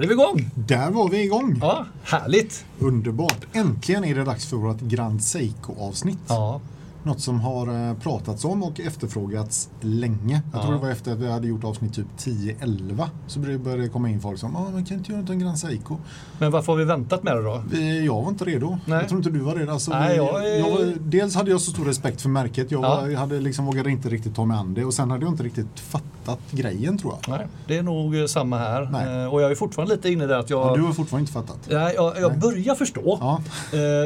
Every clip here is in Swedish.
Där är vi igång! Där var vi igång! Ja, härligt! Underbart! Äntligen är det dags för vårt Grand Seiko-avsnitt. Ja, Något som har eh, pratats om och efterfrågats länge. Jag tror Ja. det var efter att vi hade gjort avsnitt typ 10-11. Så började det komma in folk som ah, man kan inte göra något om Grand Seiko. men varför har vi väntat med det då? Vi, jag var inte redo. Nej. Jag tror inte du var redo. Alltså, Nej, jag jag var, dels hade jag så stor respekt för märket. Jag, Ja. var, jag hade liksom, vågade inte riktigt ta mig an det. Och sen hade jag inte riktigt fattat grejen tror jag. Nej, det är nog eh, samma här. Nej. Eh, Och jag är fortfarande lite inne där att jag... Ja, du har fortfarande inte fattat. Ja, jag, jag Nej. börjar förstå. Ja.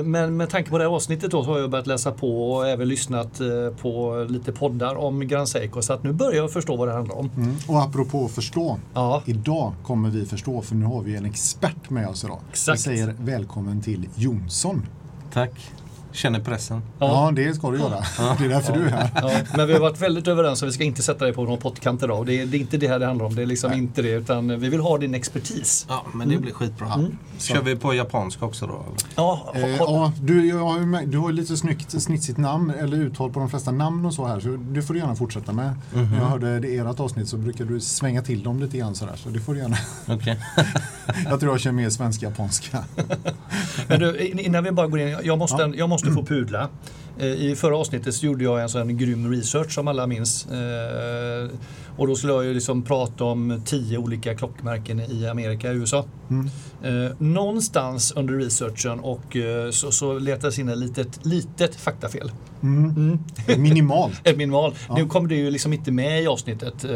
Men med tanke på det här avsnittet då så har jag börjat läsa på och även lyssnat eh, på lite poddar om Grand Seiko. Så att nu börjar jag förstå vad det handlar om. Mm. Och apropå förstå. Ja, Idag kommer vi förstå, för nu har vi en expert med oss idag. Exakt. Vi säger välkommen till Jonsson. Tack. Känner pressen. Ja, det ska du göra. Det är därför du är här. Ja, men vi har varit väldigt överens om att vi ska inte sätta dig på någon pottkant idag. Det är, det är inte det här det handlar om. Det är liksom Nej. inte det. Utan vi vill ha din expertis. Ja, men det blir skitbra. Kör vi på japanska också då? Ja, Eh, ja, du, jag har ju du har ju lite snyggt snitsigt namn, eller uttal på de flesta namn och så här. Så det får du gärna fortsätta med. När jag hörde det i ert avsnitt så brukar du svänga till dem lite grann sådär. Så det får du gärna. Okej. Jag tror jag kör mer svensk-japanska. Men du, in- innan vi bara går in, jag måste, Ja. jag måste få pudla. Eh, I förra avsnittet så gjorde jag en sån grym research som alla minns. Eh, och då skulle jag ju liksom prata om tio olika klockmärken i Amerika och USA. Mm. Eh, någonstans under researchen och eh, så, så letades in ett litet, litet faktafel. Mm. Minimalt. Ett minimal. Ja. Nu kom det ju liksom inte med i avsnittet. eh,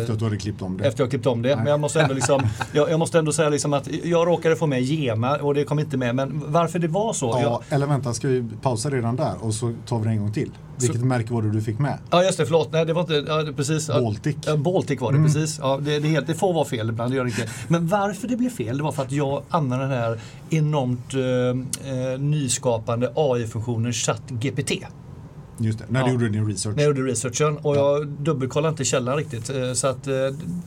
Efter att du hade klippt om det. efter jag klippt om det. Nej. Men jag måste ändå, liksom, jag, jag måste ändå säga liksom att jag råkade få med Gema och det kom inte med. Men varför det var så? Ja, Jag, eller vänta, ska vi pausa redan där och så tar vi det en gång till? Vilket märke var det du fick med? ja just det, förlåt. Nej, det var inte, ja, precis. Baltic. Ja, Baltic var det, precis. Ja, det, det, helt, det får vara fel ibland, det gör det inte. Men varför det blev fel, det var för att jag använde den här enormt eh, eh, nyskapande AI-funktionen ChatGPT. Just det, när Ja. du gjorde din research. När jag gjorde researchen och jag dubbelkollade inte källan riktigt. eh, Så att eh,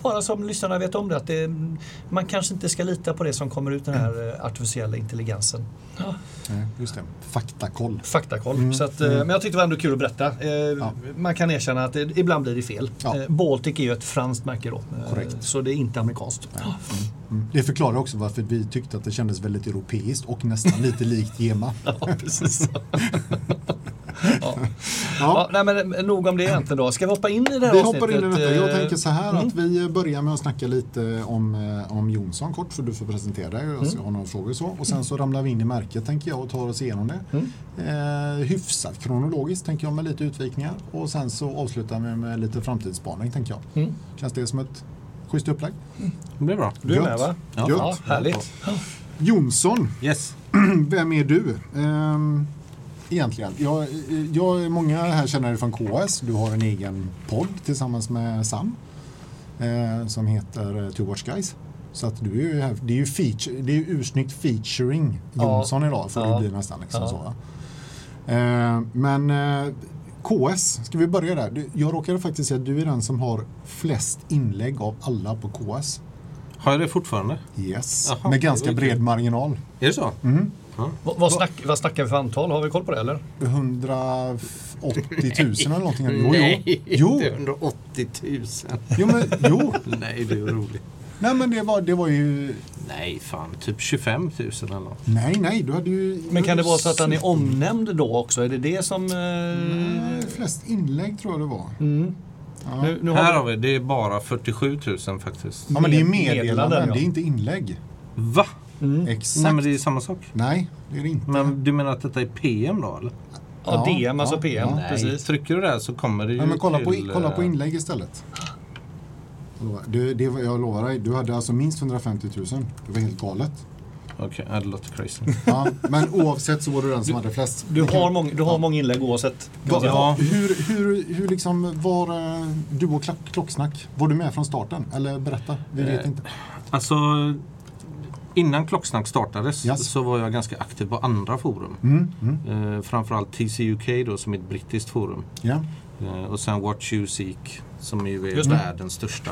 bara som lyssnarna vet om det, att det, man kanske inte ska lita på det som kommer ut den här eh, artificiella intelligensen. Ja, just det. Faktakoll. faktakoll. Mm, Så att, mm. Men jag tyckte det var ändå kul att berätta. Eh, Man kan erkänna att det, ibland blir det fel. Ja. Baltic är ju ett franskt märke då. Korrekt. Så det är inte amerikanskt. Mm. Det förklarar också varför vi tyckte att det kändes väldigt europeiskt och nästan lite likt Gema. Ja, precis. ja. Ja. Ja. nej, men nog om det egentligen då. Ska vi hoppa in i det här Vi avsnittet? hoppar in i detta. Jag Eh, tänker så här mm. att vi börjar med att snacka lite om, eh, om Jonsson kort för du får presentera dig och jag Mm. ska ha några frågor så. Och sen så ramlar vi in i märket tänker jag och tar oss igenom det. Mm. Eh, hyfsat kronologiskt tänker jag med lite utvikningar och sen så avslutar vi med lite framtidsspaning tänker jag. Mm. Känns det som ett schysst upplägg? Det blir bra. Du är Gött. med va? Ja. Gött. Ja, härligt. Jonsson, Yes. vem är du? Ehm, egentligen. Jag, jag, många här känner dig från KS. Du har en egen podd tillsammans med Sam eh, som heter eh, Two Watch Guys. Så att du är ju här, det är ju, feature, det är ju ursnyggt featuring Ja. Jonsson idag får Ja. det bli nästan. Liksom Ja. så, eh, men eh, KS, ska vi börja där? Du- Jag råkade faktiskt säga att du är den som har flest inlägg av alla på KS. Har jag det fortfarande? Yes, Jaha, med ganska bred marginal. Är det så? Mm. Vad, vad, snack, vad snackar vi för antal? Har vi koll på det eller? 180 000 eller någonting. Jo, jo. Nej, Jo, inte 180 000. jo, men, jo. Nej, det är roligt. Nej, men det var, det var ju... Nej, fan. Typ 25 000 eller något. Nej, nej, du hade ju... Men kan det vara så att han är omnämnd då också? Är det det som... Eh... Nej, flest inlägg tror jag det var. Mm. Ja, Nu, nu Här har har vi, det är bara 47 000 faktiskt. ja men det är med- meddelanden, meddelanden, ja. det är inte inlägg. Va? Mm. Exakt. Nej, men det är samma sak. Nej, det är det inte. Men du menar att detta är PM då eller? Ja, Ja, DM, alltså ja, PM. ja. Precis. trycker du där så kommer det ju Nej, men kolla, på, till, kolla på eh, inlägg istället. Du, det, var- jag lovar dig, du hade alltså minst 150 000. Det var helt galet. Okej, ja, det låter crazy. Ja, men oavsett så var du den som hade flest. Du har, många, du har många inlägg oavsett. säga. Ja. Hur, hur, hur liksom var eh, du och klock, Klocksnack, var du med från starten? Eller berätta, vi vet Eh, inte. Alltså, innan Klocksnack startades Yes. så var jag ganska aktiv på andra forum. Mm, mm, Eh, framförallt TCUK då som är ett brittiskt forum. ja. Eh, och sen Watch You Seek som ju är Just världens största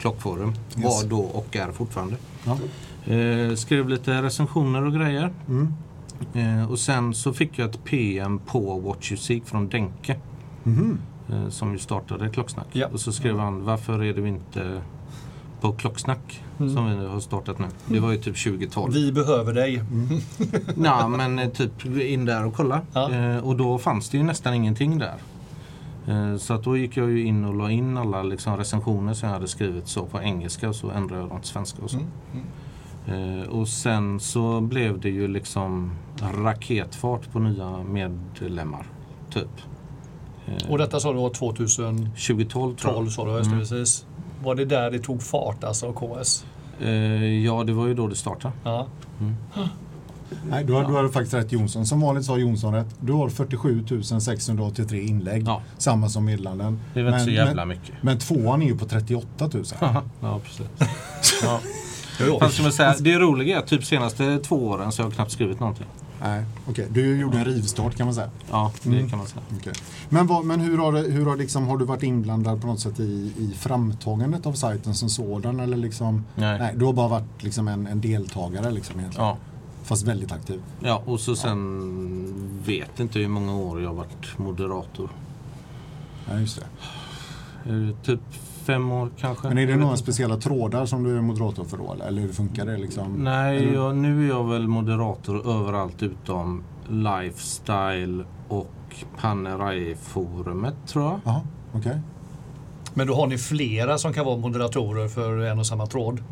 klockforum. Yes. Var då och är fortfarande. ja. Eh, skrev lite recensioner och grejer. Mm. Eh, och sen så fick jag ett PM på Watch You Seek från Denke. Mhm. eh, som ju startade Klocksnack. Ja. Och så skrev han varför är du inte på Klocksnack som vi nu har startat nu. Det var ju typ 2012. Vi behöver dig. Nej men eh, typ in där och kolla. Ja. Eh, och då fanns det ju nästan ingenting där. Eh, så att då gick jag ju in och la in alla liksom, recensioner som jag hade skrivit så på engelska och så ändrade jag dem till svenska och så. Eh, och sen så blev det ju liksom raketfart på nya medlemmar. Typ. Och detta sa du var 2012 2012 tror jag. sa du, just precis. Var det där det tog fart alltså, KS? Eh, ja det var ju då det startade. Ja. Nej, du har, du har faktiskt rätt Jonsson. Som vanligt sa Jonsson rätt. Du har 47 683 inlägg. Ja. Samma som Medlanden. Det är väl inte så jävla men, mycket. men tvåan är ju på 38 000. ja precis. ja. Fast säger, det roliga är att typ senaste två åren så har jag knappt skrivit någonting. Nej, okej. Du gjorde en rivstart kan man säga. Ja, det kan man säga. Okej. Men, vad, men hur, har, hur har, liksom, har du varit inblandad på något sätt i, i framtagandet av sajten som sådan? Eller liksom, Nej. du har bara varit liksom en, en deltagare liksom egentligen. Ja. Fast väldigt aktiv. ja, och så sen vet inte hur många år jag har varit moderator. Ja, just det. Typ fem år kanske. Men är det några inte. speciella trådar som du är moderator för då? Eller, eller hur funkar det liksom? Nej, jag, nu är jag väl moderator överallt utom Lifestyle och Panerai-forumet tror jag. Jaha, okej. Men då har ni flera som kan vara moderatorer för en och samma tråd?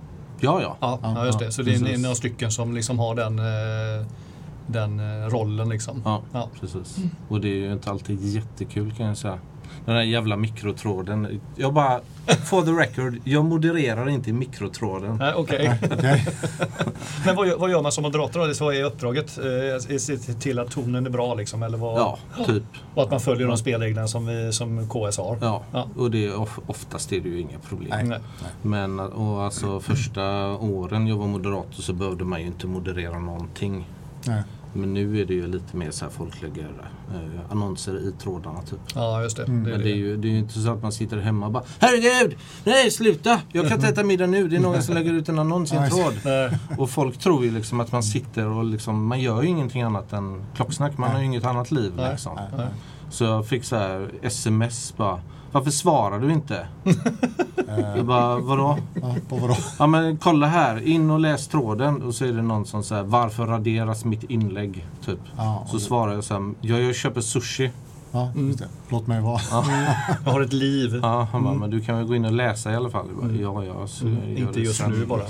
Ja, ja. Ja, Ja, ja just det. Så det är precis. några stycken som liksom har den, eh, den eh, rollen liksom. Ja, Ja. precis. Och det är ju inte alltid jättekul kan jag säga. Den där jävla mikrotråden. Jag bara, for the record, jag modererar inte mikrotråden. Nej, Okej. Okej. Men vad gör, vad gör man som moderator då? Det så är uppdraget? Eh, se till att tonen är bra liksom? Eller vad, Ja, typ. Och att man följer de spelreglerna som, vi, som KS har? Ja, Ja. och det oftast är det ju inga problem. Nej. Nej. Men och alltså första åren jag var moderator så behövde man ju inte moderera någonting. Nej. Men nu är det ju lite mer så här folk lägger eh, annonser i trådarna typ. Ja, just det. Mm. det, är Men det. är, ju, det är ju inte så att man sitter hemma och bara Herregud! Nej sluta! Jag kan inte äta middag nu. Det är någon som lägger ut en annons i en tråd. Och folk tror ju liksom att man sitter och liksom, man gör ju ingenting annat än klocksnack. Man har ju inget annat liv liksom. Så jag fick så här sms bara Varför svarar du inte? Jag bara, vadå? ja, på vadå? Ja men kolla här, in och läs tråden och så är det någon som säger Varför raderas mitt inlägg? Typ. Ja, Så och- svarar jag så här, jag, jag köper sushi. ja, just det. Låt mig vara. Jag har ett liv. Ja, han bara, men du kan väl gå in och läsa i alla fall? Jag bara, ja, ja. Så Mm. Inte det just sen, nu bara.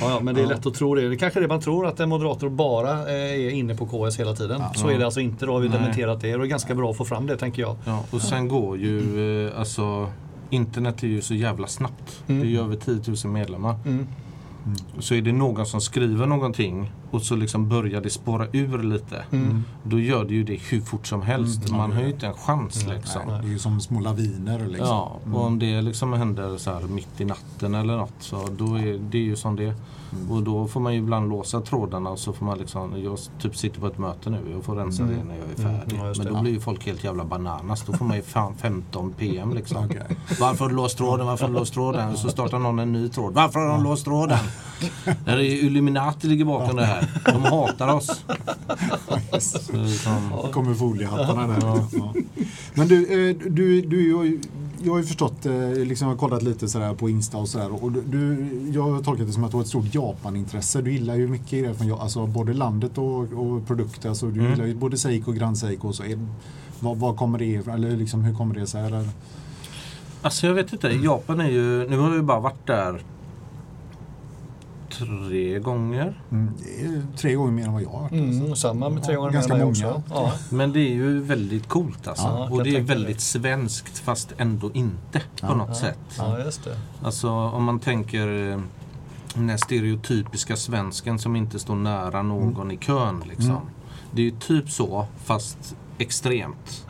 Ja, men det är lätt att tro det. Det kanske är det man tror att en moderator bara eh, är inne på KS hela tiden. Så är det alltså inte. Då har vi Nej. dementerat det. Och det är ganska bra att få fram det tänker jag. Ja, och sen går ju, eh, alltså internet är ju så jävla snabbt. Mm. Det är ju över 10 000 medlemmar. Mm. Så är det någon som skriver någonting och så liksom börjar det spåra ur lite. Mm. Då gör det ju det hur fort som helst. Mm. Man har ju inte en chans liksom. Nej, det är ju som små laviner liksom. Ja, och om det liksom händer så här mitt i natten eller något så då är det ju som det Mm. Och då får man ju ibland låsa trådarna och så får man liksom, jag typ sitter på ett möte nu och får rensa det när jag är Mm, färdig. ja, just Men då blir ju folk helt jävla bananas. Då får man ju fan 15 PM liksom. Okej. Varför har du låst tråden? Varför har du låst tråden? Så startar någon en ny tråd. Varför har de låst tråden? Det är Illuminati ligger bakom det här. De hatar oss. Liksom, kommer foliehattarna där. Ja. Men du, eh, du, du jag, har ju- förstått, eh, liksom, jag har kollat lite sådär på Insta och sådär. Och du- jag har tolkat det som att du har ett stort Japan-intresse. Du gillar ju mycket grejer från alltså både landet och, och produkter. Alltså, du Mm. gillar ju både Seiko och Grand Seiko. Och så. Vad, vad kommer det? Eller liksom, hur kommer det sig? Eller? Alltså jag vet inte. Japan är ju, nu har jag ju bara varit där tre gånger. Mm, det är tre gånger mer än vad jag har varit. alltså. Mm, samma med tre gånger mer än många. mig också. Ja. Men det är ju väldigt coolt alltså. Ja, jag och det är väldigt det. svenskt fast ändå inte på Ja. något Ja. sätt. ja, just det. Alltså om man tänker eh, den här stereotypiska svensken som inte står nära någon i kön liksom. Mm. Det är ju typ så fast extremt.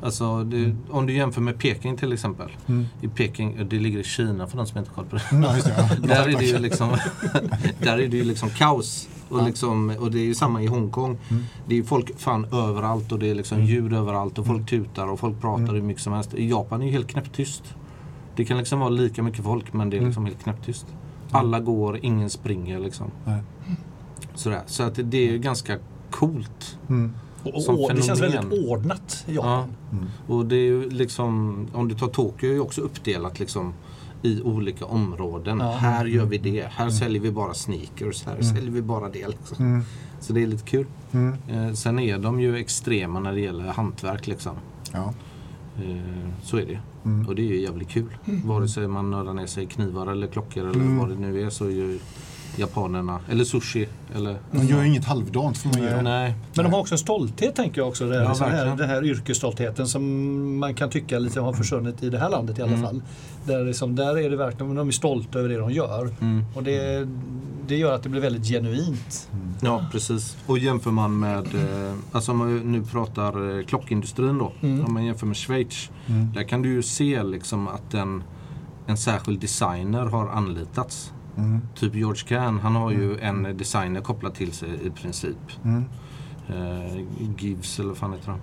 Ja. Alltså det, om du jämför med Peking till exempel. Mm. I Peking, det ligger i Kina för de som inte har koll på det. Ja, just det, ja. Där är det ju liksom, där är det ju liksom kaos. Och, liksom, och det är ju samma i Hongkong. Mm. Det är folk fan överallt och det är liksom ljud överallt och folk tutar och folk pratar Mm. hur mycket som helst. I Japan är ju helt knäpptyst. Det kan liksom vara lika mycket folk men det är Mm. liksom helt knäpptyst. Alla går, ingen springer liksom. Nej. Sådär. Så att det, det är ju ganska coolt. Mm. Och, Som och, det känns väldigt ordnat i Ja. Japan. Mm. Och det är ju liksom, om du tar Tokyo är ju också uppdelat liksom i olika områden. Ja. Här gör vi det. Här säljer vi bara sneakers. Här säljer vi bara det. Liksom. Mm. Så det är lite kul. Mm. Eh, sen är de ju extrema när det gäller hantverk. Liksom. Ja. Eh, så är det. Mm. Och det är ju jävligt kul. Vare sig man nördar ner sig i knivar eller klockor eller Mm. vad det nu är så är ju japanerna, eller sushi. Eller, Man gör ju inget halvdant får man dem. Nej, Men de har också en stolthet tänker jag också. Det här, Ja, liksom, den, här, verkligen. den här yrkesstoltheten som man kan tycka lite har försvunnit i det här landet i alla Mm. fall. Där, liksom, där är det verkligen, de är stolta över det de gör. Mm. Och det, det gör att det blir väldigt genuint. Ja, precis. Och jämför man med, eh, alltså om man nu pratar eh, klockindustrin då, Mm. om man jämför med Schweiz. Mm. Där kan du ju se liksom att en, en särskild designer har anlitats. Mm. Typ George Can, han har ju en designer kopplad till sig i princip. Mm. Eh, Gives eller vad fan heter han.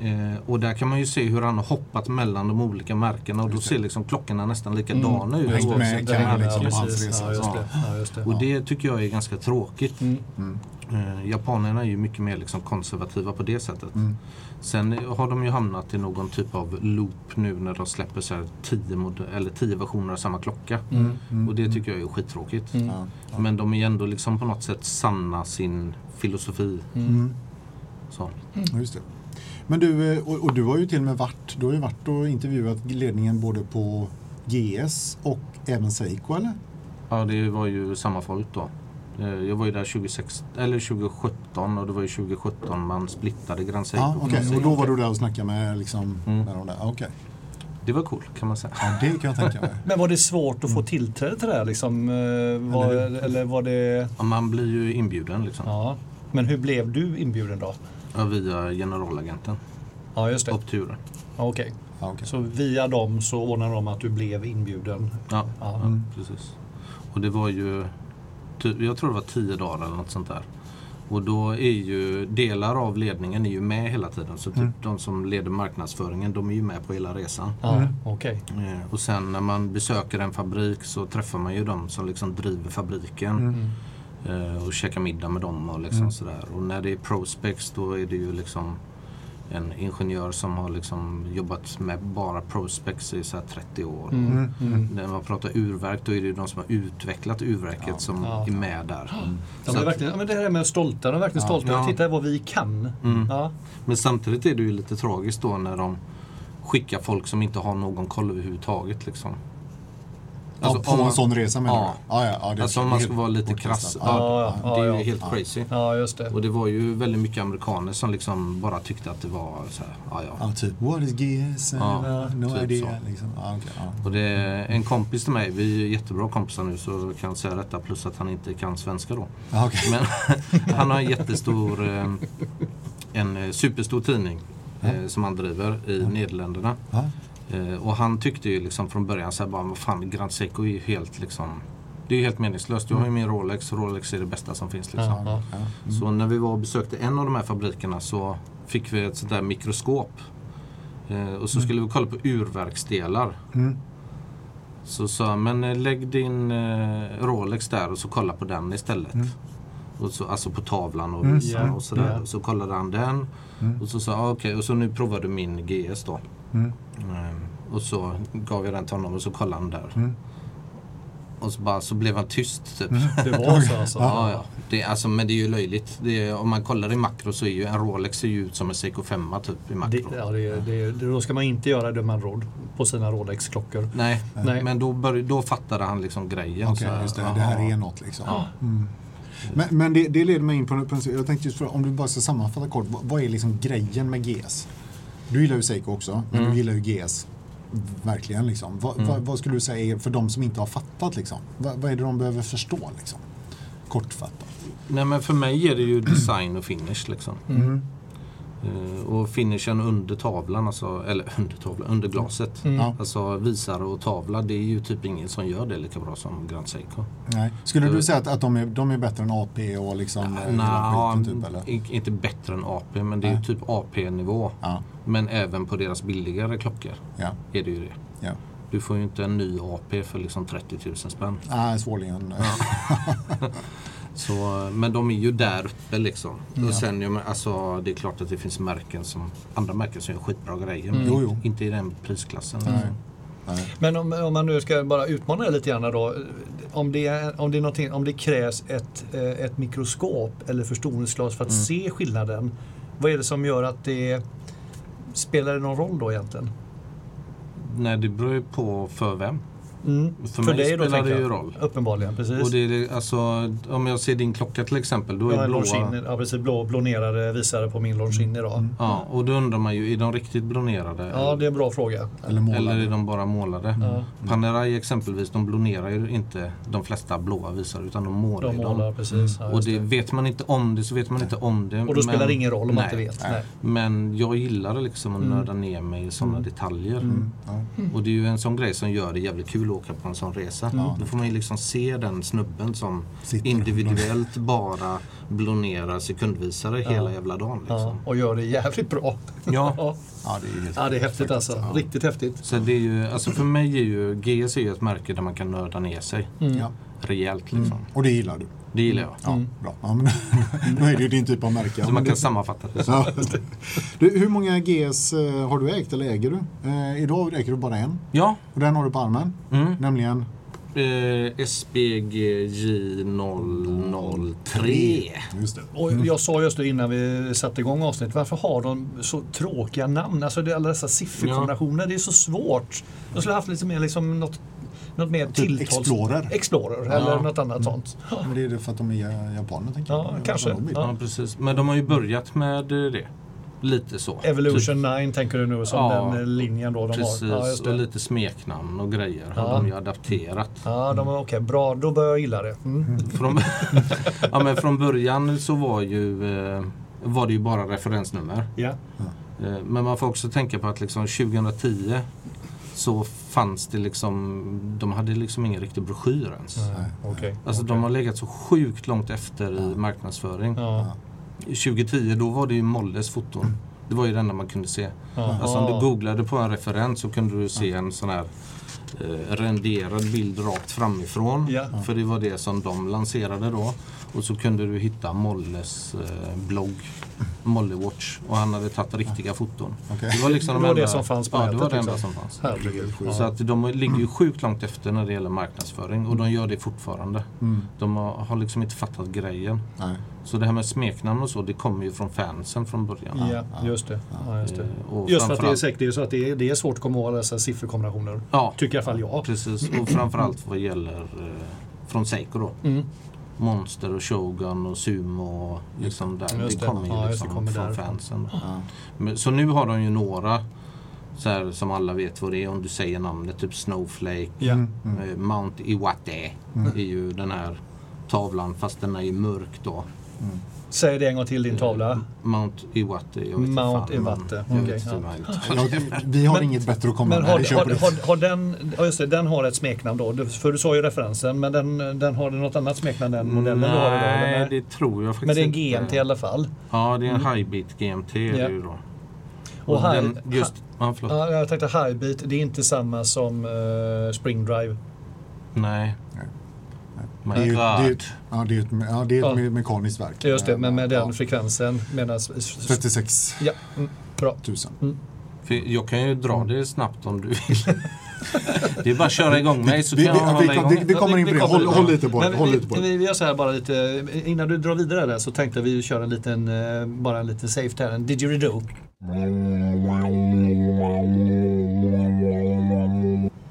Eh, och där kan man ju se hur han har hoppat mellan de olika märkena och då ser liksom klockorna nästan likadana ut. Just det, med Kan liksom. Ja, Ja. det. Ja, just det. Och det tycker jag är ganska tråkigt. Mm. Mm. Eh, japanerna är ju mycket mer liksom konservativa på det sättet. Mm. Sen har de ju hamnat i någon typ av loop nu när de släpper så här tio, mod- eller tio versioner av samma klocka. Mm. Mm. Och det tycker jag är skittråkigt. Mm. Ja. Ja. Men de är ju ändå liksom på något sätt sanna sin filosofi. Mm. Så. Just det. Men du, eh, och, och du har ju till och med varit, du har ju varit och intervjuat ledningen både på GS och även Seiko eller? Ja, det var ju samma folk då. Eh, Jag var ju där 26, eller 2017 och det var ju 2017 man splittade Grand Seiko. Okej. Seiko. Och då var du där och snackade med, liksom, Mm. med de där? Okej. Det var cool kan man säga. Ja, det kan jag tänka mig. Men var det svårt att få tillträde till det här? Liksom, eh, var, Eller eller var det... Ja, man blir ju inbjuden liksom. Ja. Men hur blev du inbjuden då? Ja, via generalagenten. Ja, just det. Opturen. Ja, Okej. Ja, okej. Så via dem så ordnade de att du blev inbjuden? Ja, Ja. ja precis. Och det var ju, typ, jag tror det var tio dagar eller något sånt där. Och då är ju delar av ledningen är ju med hela tiden. Så typ Mm. de som leder marknadsföringen, de är ju med på hela resan. Ja, Mm. okej. Eh, Och sen när man besöker en fabrik så träffar man ju de som liksom driver fabriken. Mm. eh, Och käkar middag med dem och liksom Mm. sådär. Och när det är Prospex då är det ju liksom en ingenjör som har liksom jobbat med bara Prospex i så här 30 år. Mm. Mm. Mm. När man pratar urverk då är det ju de som har utvecklat urverket Ja. som Ja. är med där. Men, det, är verkligen, ja, men det här med stolta, de är verkligen Ja. stolta. Ja. Titta vad vi kan. Mm. Ja. Men samtidigt är det ju lite tragiskt då när de skickar folk som inte har någon koll överhuvudtaget. Liksom. Ja, Alltså, på om man- en sån resa menar Ja. du? Ja, ja, ja, det Alltså om man ska vara lite krass. Ja, Ja, Ja, det är ja, ju helt ja. crazy. ja, just det. Och det var ju väldigt mycket amerikaner som liksom bara tyckte att det var så här, ja ja. Ja, typ what is GS? Ja, no typ idea. så. Liksom. Ja, ja. Och det är en kompis till mig, vi är jättebra kompisar nu så kan jag säga detta plus att han inte kan svenska då. Ja, okej. Men han har en jättestor, eh, en eh, superstor tidning eh, som han driver i Nederländerna. Eh, och han tyckte ju liksom från början så här bara, vad fan Grand Seiko är ju helt liksom det är ju helt meningslöst. Du har ju min Rolex. Rolex är det bästa som finns. Liksom. Ja, ja. Ja. Mm. Så när vi var och besökte en av de här fabrikerna så fick vi ett sånt där mikroskop. Eh, och så skulle vi kolla på urverksdelar. Mm. Så sa men eh, lägg din eh, Rolex där och så kolla på den istället. Mm. Och så, alltså på tavlan och Mm. Ja, och sådär. så kollade han den. Mm. Och så sa ah, okej, och så nu provar du min GS då. Mm. Och så gav jag den till honom och så kollade han där. Mm. Och så, bara, så blev han tyst typ. Det var så alltså? Ja, ja. Det, alltså, men det är ju löjligt. Det är, om man kollar i makro så är ju en Rolex ser ju ut som en Seiko 5 typ i makro. Det, ja, det, det, då ska man inte göra det man råd på sina Rolex-klockor. Nej, Nej. men då, börj, då fattade han liksom grejen. Okej, så här, just det. aha. Det här är något liksom. Mm. Men, men det, det leder mig in på, på en- jag tänkte just för, om du bara ska sammanfatta kort, vad, vad är liksom grejen med GS? Du gillar ju Seiko också, men Mm. du gillar ju GS verkligen liksom. Vad, Mm. vad, vad skulle du säga är för de som inte har fattat liksom? Vad, vad är det de behöver förstå liksom? Kortfattat. Nej men för mig är det ju design och finish liksom. Mm. Eh, och finishen under tavlan, alltså, eller under tavlan, under glaset. Mm. Ja. Alltså visare och tavla, det är ju typ ingen som gör det lika bra som Grand Seiko. Nej. Skulle du säga att, att de, är, de är bättre än AP och liksom eh, Nja, skiten typ eller? inte bättre än AP men det är ju Nej. typ AP-nivå. Ja, Men även på deras billigare klockor ja, är det ju det. ja. Du får ju inte en ny AP för liksom 30 000 spänn. Nej, svårligen. Så, men de är ju där uppe liksom. Ja. Och sen, ja, men, alltså, det är klart att det finns märken som, andra märken som gör skitbra grejer. Men Jo, jo. inte i den prisklassen. Nej. Liksom. Nej. Men om, om man nu ska bara utmana det lite grann då. Om det, är, om det, om det krävs ett, eh, ett mikroskop eller förstoringsglas för att Mm. se skillnaden. Vad är det som gör att det spelar det någon roll då egentligen? Nej, det beror ju på för vem. Mm. För mig spelar tänker det ju roll. Uppenbarligen, precis. Och det är, alltså, om jag ser din klocka till exempel, då är en blåa... Ja, precis, blå, blånerade visare på min Longines idag. Ja, och då undrar man ju, är de riktigt bronerade? Ja, det är en bra fråga. Eller målade. Eller är de bara målade? Ja. Panerai exempelvis, de blonerar ju inte de flesta blåa visare utan de målar De ju målar dem. precis. Ja, Och just det, vet man inte om det så vet man inte om det. och då spelar men- det ingen roll om man Nej. inte vet. Nej. Men jag gillar liksom att Mm. nörda ner mig i sådana detaljer. Mm, ja. Och det är ju en sån grej som gör det jävligt kul åka på en sån resa. Mm. Då får man ju liksom se den snubben som Sitter. individuellt bara blonerar sekundvisare hela jävla dagen. Ja, Liksom. och gör det jävligt bra. Ja. Ja, Ja, det är helt ja det är häftigt alltså. Ja. Riktigt häftigt. Så det är ju, alltså för mig är ju GS är ju ett märke där man kan nörda ner sig Mm. Ja. rejält. Liksom. Och det gillar du? Det gillar jag. Ja, Mm. bra. Ja, men, då är det ju din typ av märke. Ja, Så man kan sammanfatta det. så. Ja. Du, hur många GS eh, har du ägt eller äger du? Eh, idag äger du bara en. Ja. Och den har du på armen. Mm. Nämligen? Eh, SBGJ 003. Just det. Och jag sa just det innan vi satte igång avsnittet, varför har de så tråkiga namn? Alltså det alla dessa sifferkombinationer, det är så svårt. Jag skulle haft lite mer liksom något, något mer Typ tilltals... Explorer. Explorer eller något annat sånt. Men det är det för att de är japaner tänker Ja, jag. kanske. Ja, precis. Men de har ju börjat med det. Lite så. Evolution 9 tänker du nu som Ja, den eh, linjen då de Precis, har. Ja, just och lite smeknamn och grejer har Ja. de ju adapterat. Ja, de var okej. Bra, då börjar jag gilla det. Mm. Från, ja, men från början så var, ju, eh, var det ju bara referensnummer. Ja. Eh, men man får också tänka på att liksom 2010 så fanns det liksom, de hade liksom ingen riktig broschyr ens. Nej, Okej. Alltså de har legat så sjukt långt efter i marknadsföring. Ja. 2010 då var det ju Molles foton. Det var ju det enda man kunde se. Jaha. Alltså om du googlade på en referens så kunde du se en sån här eh, renderad bild rakt framifrån. Ja. För det var det som de lanserade då. Och så kunde du hitta Molles eh, blogg, Molle Watch. Och han hade tagit riktiga foton. Okej. Det var liksom Det de var det enda- som fanns på Ja, det nätet, var det enda liksom. som fanns. Herregud. Så Ja. att de ligger ju sjukt långt efter när det gäller marknadsföring och de gör det fortfarande. Mm. De har, har liksom inte fattat grejen. Nej. Så det här med smeknamn och så, det kommer ju från fansen från början. Ja, just det. Ja, just det. Och Just för att det är säkert det är så att det är, det är svårt att komma ihåg dessa sifferkombinationer. Ja, Tycker i alla fall jag. precis. Och framförallt vad gäller eh, från Seiko då. Mm. Monster och Shogun och Sumo och liksom där. Det det. kommer ju Ja, just det, liksom kommer från därifrån. fansen. Ja. Men, så nu har de ju några så här, som alla vet vad det är om du säger namnet. Typ Snowflake, Ja. Mm. Mm. eh, Mount Iwate är ju den här tavlan fast den är ju mörk då. Säg det en gång till din tavla. Mount Iwate. Jag vet inte Mount fan, men Iwate, vet inte ja. vi har Men- inget bättre att komma Men med. har, har, har, har den, ja just det, den har ett smeknamn då. Du- För du sa ju referensen, men den, den har något annat smeknamn än modellen du har idag? Nej, det tror jag faktiskt Men det är en inte. GMT i alla fall. Ja, det är en Highbeat GMT är Ja. det ju då. Och Och den, just, ja, förlåt. Ja, jag tänkte Highbeat, det är inte samma som uh, Spring Drive. Nej. Nej. My Det är ju- God. det är Ja, det är ett, ja, det är ett Ja. me- mekaniskt verk. Just det, men med den Ja, frekvensen. Medan, 36 ja, mm, bra. 000. För jag kan ju dra det snabbt om du vill. det är bara att köra igång mig så Vi, kan vi, jag vi, hålla kan- igång. vi, vi kommer in på det. Håll, håll lite på det. Håll vi, lite på det. vi, vi gör så här bara lite, innan du drar vidare där så tänkte vi köra en liten, eh, bara en liten safe här, en didgeridoo.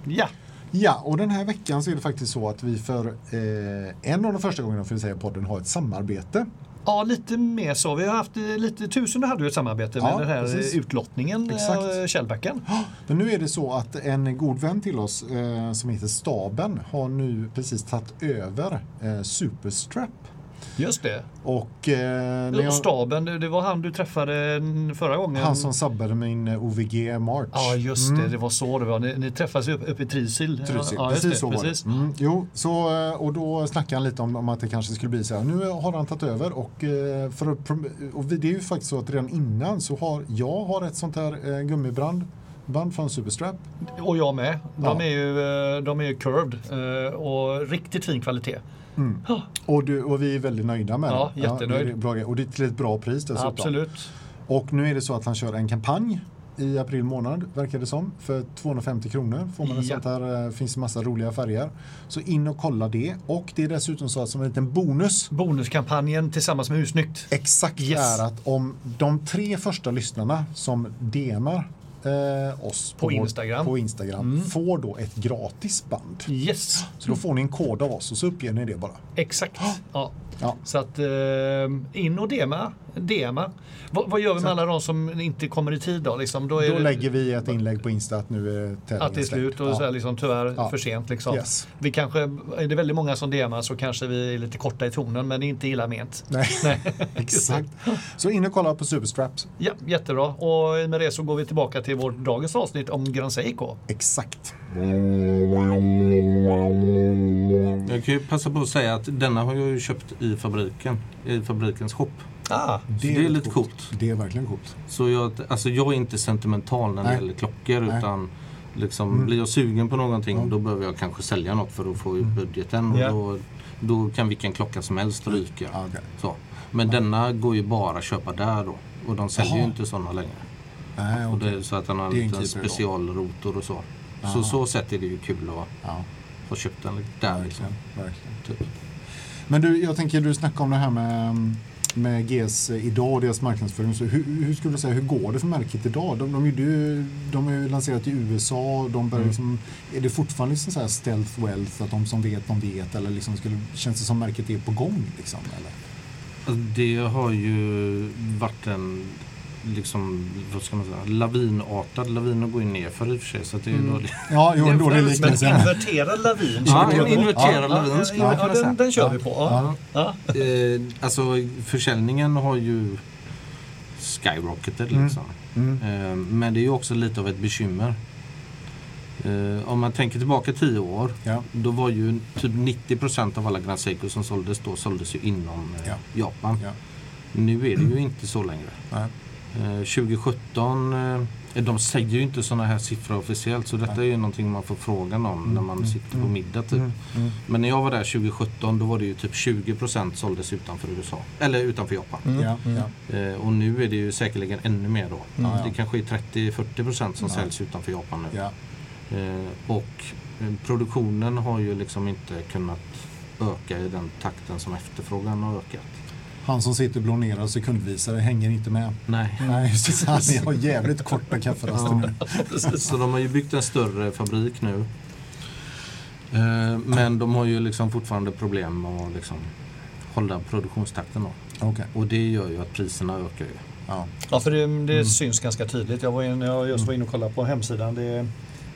Ja, Ja, och den här veckan så är det faktiskt så att vi för eh, en av de första gångerna för att säga podden har ett samarbete. ja lite mer så. Vi har haft eh, lite, tusen hade ju ett samarbete Ja, med den här precis. eh, utlottningen, Exakt. eh, Källbacken. Men nu är det så att en god vän till oss eh, som heter Staben har nu precis tagit över eh, Superstrap. Just det. Och eh, Och jag, staben, det det var han du träffade förra gången. han som sabbade min eh, OVG March. Ja, just det. Mm. Det var så det var. Ni, ni träffades ju uppe upp i Trysil. Trysil. Ja, precis så var precis. det. Mm, jo, så, eh, och då snackade han lite om, om att det kanske skulle bli så här. Nu har han tagit över och, eh, för och det är ju faktiskt så att redan innan så har jag har ett sånt här gummibrand band från Superstrap. Och jag med. De Ja. är ju, de är ju curved och riktigt fin kvalitet. Ja, Och, du, och vi är väldigt nöjda med Ja, den. jättenöjd. grej. och det är till ett bra pris dessutom. absolut. Och nu är det så att han kör en kampanj i april månad, verkar det som. För 250 kronor får man Ja. sånt här. eh, finns det massa roliga färger. Så in och kolla det. Och det är dessutom så att som en liten bonus Bonuskampanjen tillsammans med Husnyggt. Exakt Yes. är att om de tre första lyssnarna som DMar eh, oss På vår- Instagram. Mm. på Instagram får då ett gratis band. Yes, Så då får ni en kod av oss och så uppger ni det bara. exakt. Ja. Ja. Så att eh, in och DMa. DMa. Vad, vad gör vi med alla de som inte kommer i tid då? Liksom, då Då det, lägger vi ett inlägg på Insta att nu är tävlingen att det är slut och släppt. så är liksom, tyvärr Ja. för sent. Liksom. Yes. Vi kanske, är det väldigt många som DMar så kanske vi är lite korta i tonen men det är inte illa ment. Nej, Nej. exakt. Så in och kolla på Superstraps. Ja, jättebra. Och med det så går vi tillbaka till vårt dagens avsnitt om Grand Seiko. Exakt. Jag kan ju passa på att säga att denna har jag ju köpt i fabriken. I fabrikens shop. Ah, Så det är lite coolt. Det är verkligen coolt. Så jag, alltså jag är inte sentimental när det Nej. gäller klockor. Nej. Utan liksom, blir jag sugen på någonting Mm. då behöver jag kanske sälja något för att få ut budgeten. Ja. Och då, då kan vilken klocka som helst ryka. Ja, okej. Så. Men denna går ju bara att köpa där då. Och de säljer ju Jaha. inte sådana längre. Nej, Och det är så att den har en lite keeper då. specialrotor och så. Aha. Så så sätt är det ju kul att Ja, ha köpt den där. Liksom. verkligen. verkligen. Typ. Men du, jag tänker du snackade om det här med, med GS idag och deras marknadsföring. Så hur, hur skulle du säga, hur går det för märket idag? De, de, ju, de har ju lanserat i USA. De börjar Mm. liksom, är det fortfarande liksom så här stealth wealth, att de som vet, de vet? Eller liksom skulle, känns det som märket är på gång? Liksom, eller? Alltså, Det har ju varit en liksom, vad ska man säga, lavinartad. Lavinen går ju ner för i och för sig. Så att det är ju Mm. dåligt. Ja, jo, en dålig Men liknelse. inverterad lavin Ja, en inverterad Ja, lavin ja, skulle ja, man kunna den, säga. den kör Ja. vi på. Ja. Ja. Eh, alltså försäljningen har ju skyrocketed Mm. liksom. Mm. Eh, men det är ju också lite av ett bekymmer. Eh, om man tänker tillbaka tio år. Ja. Då var ju typ 90% av alla Grand Seiko som såldes då såldes ju inom eh, Ja. Japan. Ja. Nu är det ju inte så längre. Nej. Eh, 2017, eh, de säger ju inte sådana här siffror officiellt så detta är ju någonting man får frågan om när man Mm, sitter på mm, middag typ. Mm. Men när jag var där 2017 då var det ju typ 20% såldes utanför USA. Eller utanför Japan. Ja, ja. Eh, och nu är det ju säkerligen ännu mer då. Mm. Det kanske är 30-40% som Ja. säljs utanför Japan nu. Ja. Eh, och eh, produktionen har ju liksom inte kunnat öka i den takten som efterfrågan har ökat. Han som sitter blonerad sekundvisare hänger inte med. Nej. Nej. Han har jävligt korta kafferaster nu. Så de har ju byggt en större fabrik nu. Eh, men de har ju liksom fortfarande problem med att liksom hålla produktionstakten då. Okej. Och det gör ju att priserna ökar ju. Ja. Ja, för det, det Mm. syns ganska tydligt. Jag, var in, jag just var inne och kollade på hemsidan. Det,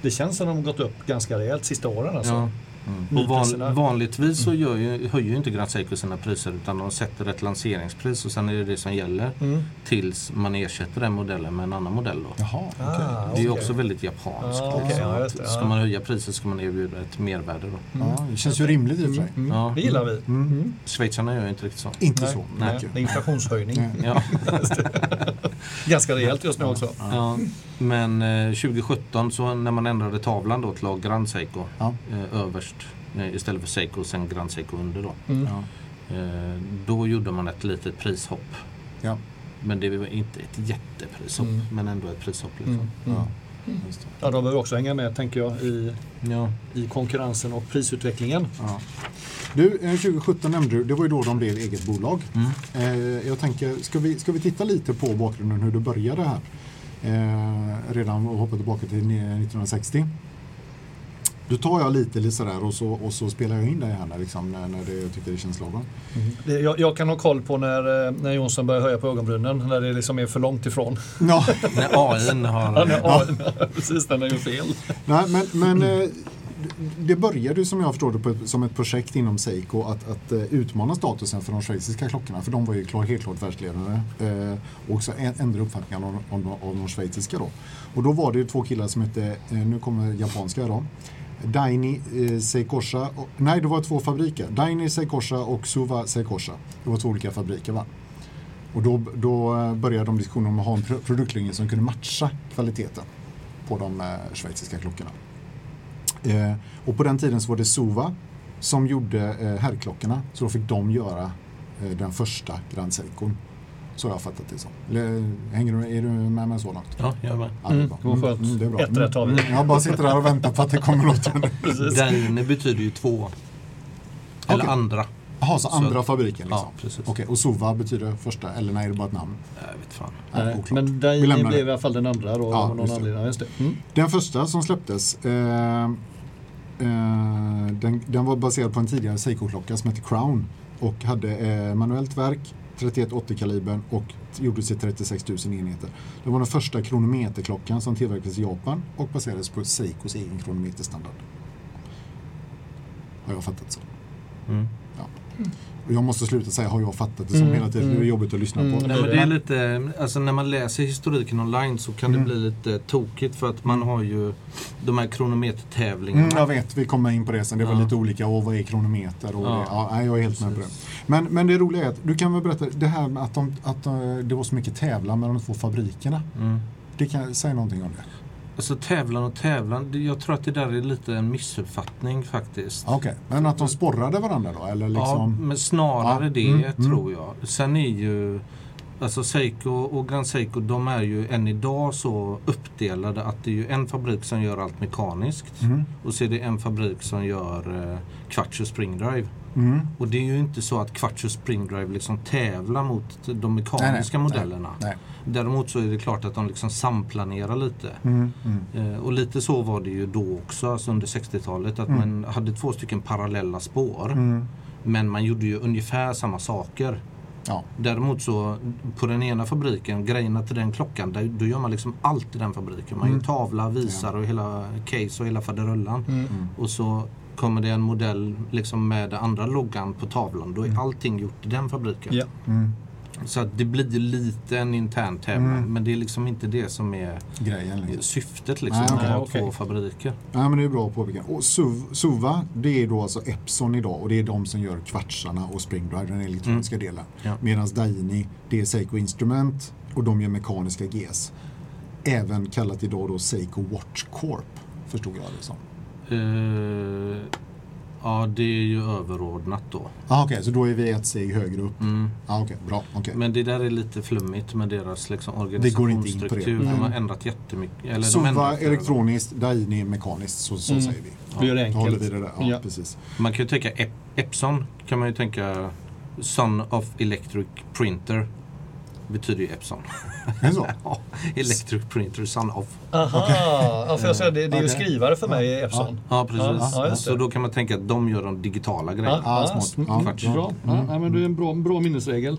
det känns som att de har gått upp ganska rejält sista åren. Alltså. Ja. Mm. Och van, vanligtvis så gör ju, höjer ju inte Grand Seiko sina priser utan de sätter ett lanseringspris och sen är det det som gäller Mm. tills man ersätter den modellen med en annan modell. Då. Jaha, okej. Ah, Det är ju också väldigt japanskt. Ah, liksom, ja, just det, ska ja. man höja priset ska man erbjuda ett mervärde. Då. Ja, det känns ju rimligt i och för sig. Mm. Ja. Det gillar vi. Mm. Mm. Schweizarna gör ju inte riktigt så. Inte Nej, så nej, är inflationshöjning. Ja. Ganska rejält just nu också. Ja, men eh, 2017 så när man ändrade tavlan då till Grand Seiko Ja. eh, överst eh, istället för Seiko och sen Grand Seiko under då. Mm. Ja. Eh, då gjorde man ett litet prishopp. Ja. Men det var inte ett jätteprishopp Mm. men ändå ett prishopp. Liksom. Mm. Mm. Ja. De behöver också hänga med tänker jag i, Ja. i konkurrensen och prisutvecklingen. Ja. Du, eh, 2017 nämnde du, det var ju då de blev eget bolag. Mm. Eh, jag tänker, ska vi, ska vi titta lite på bakgrunden hur det började här? Eh, redan och hoppa tillbaka till ni- 1960. Då tar jag lite, lite sådär och så, och så spelar jag in det här när, liksom, när, när det, jag tycker det känns lagom. Det, jag, jag kan ha koll på när, eh, när Jonsson börjar höja på ögonbrynen, när det liksom är för långt ifrån. Ja, När AI Ja, har... när, ja. precis, när den gör fel. nej, men, men eh, det började ju som jag förstår det på ett, som ett projekt inom Seiko att, att eh, utmana statusen för de schweiziska klockorna. För de var ju klar, helt klart världsledare. Eh, och också ändrade ändra uppfattningarna om, om, de- om de schweiziska då. Och då var det ju två killar som hette, eh, nu kommer japanska då. Daini eh, Seikosha, och, nej det var två fabriker. Daini Seikosha och Suva Seikosha. Det var två olika fabriker va. Och då, då eh, började de diskussionen om att ha en produktlinje som kunde matcha kvaliteten på de eh, schweiziska klockorna. Eh, och på den tiden så var det Suva som gjorde eh, herrklockorna. Så då fick de göra eh, den första Grand Seikon. Så har jag fattat det som. Eller, Hänger du, är du med mig så långt? Ja, jag med. Ja, det är Mm, bra. skönt. Mm, det är bra. Ett rätt har vi. Mm, Jag bara sitter där och väntar på att det kommer något. Daine betyder ju två. Eller Okej. andra. Jaha, så Så- andra fabriken liksom? Ja, precis. Okej, och Sova betyder första, eller nej, är det bara ett namn? Jag vet fan. Nej, oklart. men Daini blev det. i alla fall den andra då Ja, av någon just det. anledning. Just det. Mm. Den första som släpptes, eh, eh, den, den var baserad på en tidigare Seiko-klocka som hette Crown och hade eh, manuellt verk, 3180-kalibern och gjordes i 36 000 enheter. Det var den första kronometerklockan som tillverkades i Japan och baserades på Seikos egen kronometerstandard. Har jag fattat så. Mm. Och jag måste sluta säga har jag fattat det som Mm, hela tiden. mm. Det är jobbigt att lyssna Mm, på. Nej, men det är lite, alltså när man läser historiken online så kan Mm. det bli lite tokigt för att man har ju de här kronometertävlingarna. Mm, jag vet, vi kommer in på det sen. Det var Ja. lite olika. Och vad är kronometer? Och Ja. det, ja, jag är helt med på det. Precis. Men, men det roliga är att du kan väl berätta det här med att, de, att eh, det var så mycket tävlan mellan de två fabrikerna. Mm. Det kan, säg någonting om det. Alltså tävlan och tävlan, jag tror att det där är lite en missuppfattning faktiskt. Ja, Okej, men att de sporrade varandra då? Eller Ja, liksom, men snarare Ja, det mm, mm. tror jag. Sen är ju Alltså Seiko och Grand Seiko de är ju än idag så uppdelade att det är ju en fabrik som gör allt mekaniskt mm, och så är det en fabrik som gör eh, Quattro Spring Drive. mm, Och det är ju inte så att Quattro Spring Drive liksom tävlar mot de mekaniska Nej, nej, modellerna. nej. Däremot så är det klart att de liksom samplanerar lite. mm, mm. Eh, och lite så var det ju då också, alltså under 60-talet. Att Mm. man hade två stycken parallella spår. Mm. Men man gjorde ju ungefär samma saker. Ja. Däremot så på den ena fabriken, grejerna till den klockan, där, då gör man liksom allt i den fabriken. Man Mm. gör tavla, visar och hela case och hela faderullan. Mm. Mm. Och så kommer det en modell liksom med den andra loggan på tavlan. Då är Mm. allting gjort i den fabriken. Ja. Mm. Så att det blir lite en intern tävlan. Mm. Men det är liksom inte det som är Grejen liksom. syftet liksom, Nej, med okej, att ha okej. två fabriker. Ja, men det är bra påpekat. Och Suv, Suva, det är då alltså Epson idag och det är de som gör kvartsarna och Spring Drive, den elektroniska delen. Ja. Medan Daini, det är Seiko Instrument och de gör mekaniska GS. Även kallat idag då Seiko Watch Corp, förstod jag det som. Eh, ja, det är ju överordnat då. Ah, Okej, så då är vi ett steg högre upp. Mm. Ah, Okej, bra. okej. Men det där är lite flummigt med deras liksom, organisationsstruktur. De har Nej. ändrat jättemycket. Eller de Suva ändrat det. elektroniskt, Daini mekaniskt, så, så Mm. säger vi. Det gör det Då håller enkelt. vi det där. Ja, Ja. precis. Man kan ju tänka Ep- Epson kan man ju tänka Son of Electric Printer. Betyder ju Epson. Är det så? Ja, Electric Printer, Son of. Aha, ja, för jag säger, det, det är ju skrivare för mig, Epson. Ja, precis. Ja, ja. Så då kan man tänka att de gör de digitala grejerna. Ja, smart. Ja, Kvarts. bra. Bra. Ja, nej, men det är en bra, bra minnesregel.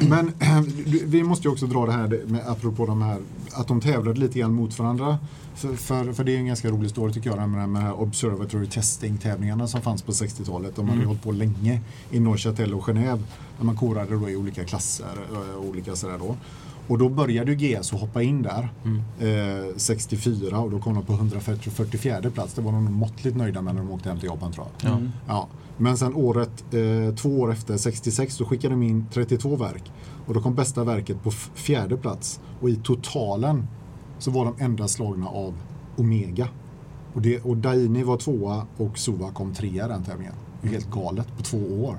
Men vi måste ju också dra det här med, apropå de här, att de tävlade lite grann mot varandra. För, för, för det är en ganska rolig story tycker jag, med, de här Observatory Testing-tävlingarna som fanns på 60-talet. De hade Mm. hållit på länge i Neuchâtel och Genève. Där man korade då i olika klasser. eh, olika sådär då. Och då började ju GS att hoppa in där, Mm. eh, 64 och då kom de på 144 plats. Det var de måttligt nöjda med när de åkte hem till Japan tror jag. Ja. Mm. Ja, men sen året, eh, två år efter, 66, då skickade de in 32 verk. Och då kom bästa verket på fjärde plats. Och i totalen så var de enda slagna av Omega. Och, det, och Daini var tvåa och Suva kom trea i den tävlingen. Det är helt galet på två år.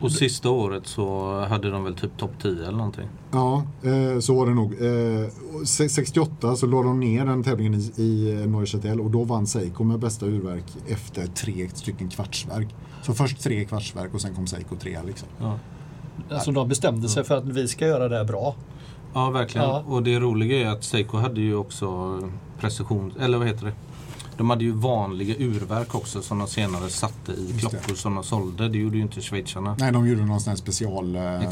Och sista året så hade de väl typ topp 10 eller någonting. Ja, eh, så var det nog. Eh, och se- 68 så la de ner den tävlingen i, i eh, Neuchâtel och då vann Seiko med bästa urverk efter tre stycken kvartsverk. Så först tre kvartsverk och sen kom Seiko trea liksom. Ja. Alltså de bestämde sig för att vi ska göra det här bra. Ja, verkligen. Ja. Och det roliga är att Seiko hade ju också precision, eller vad heter det? De hade ju vanliga urverk också som de senare satte i Just det. klockor som de sålde. Det gjorde ju inte schweizarna. Nej, de gjorde någon sån här special eh. Ja, Medan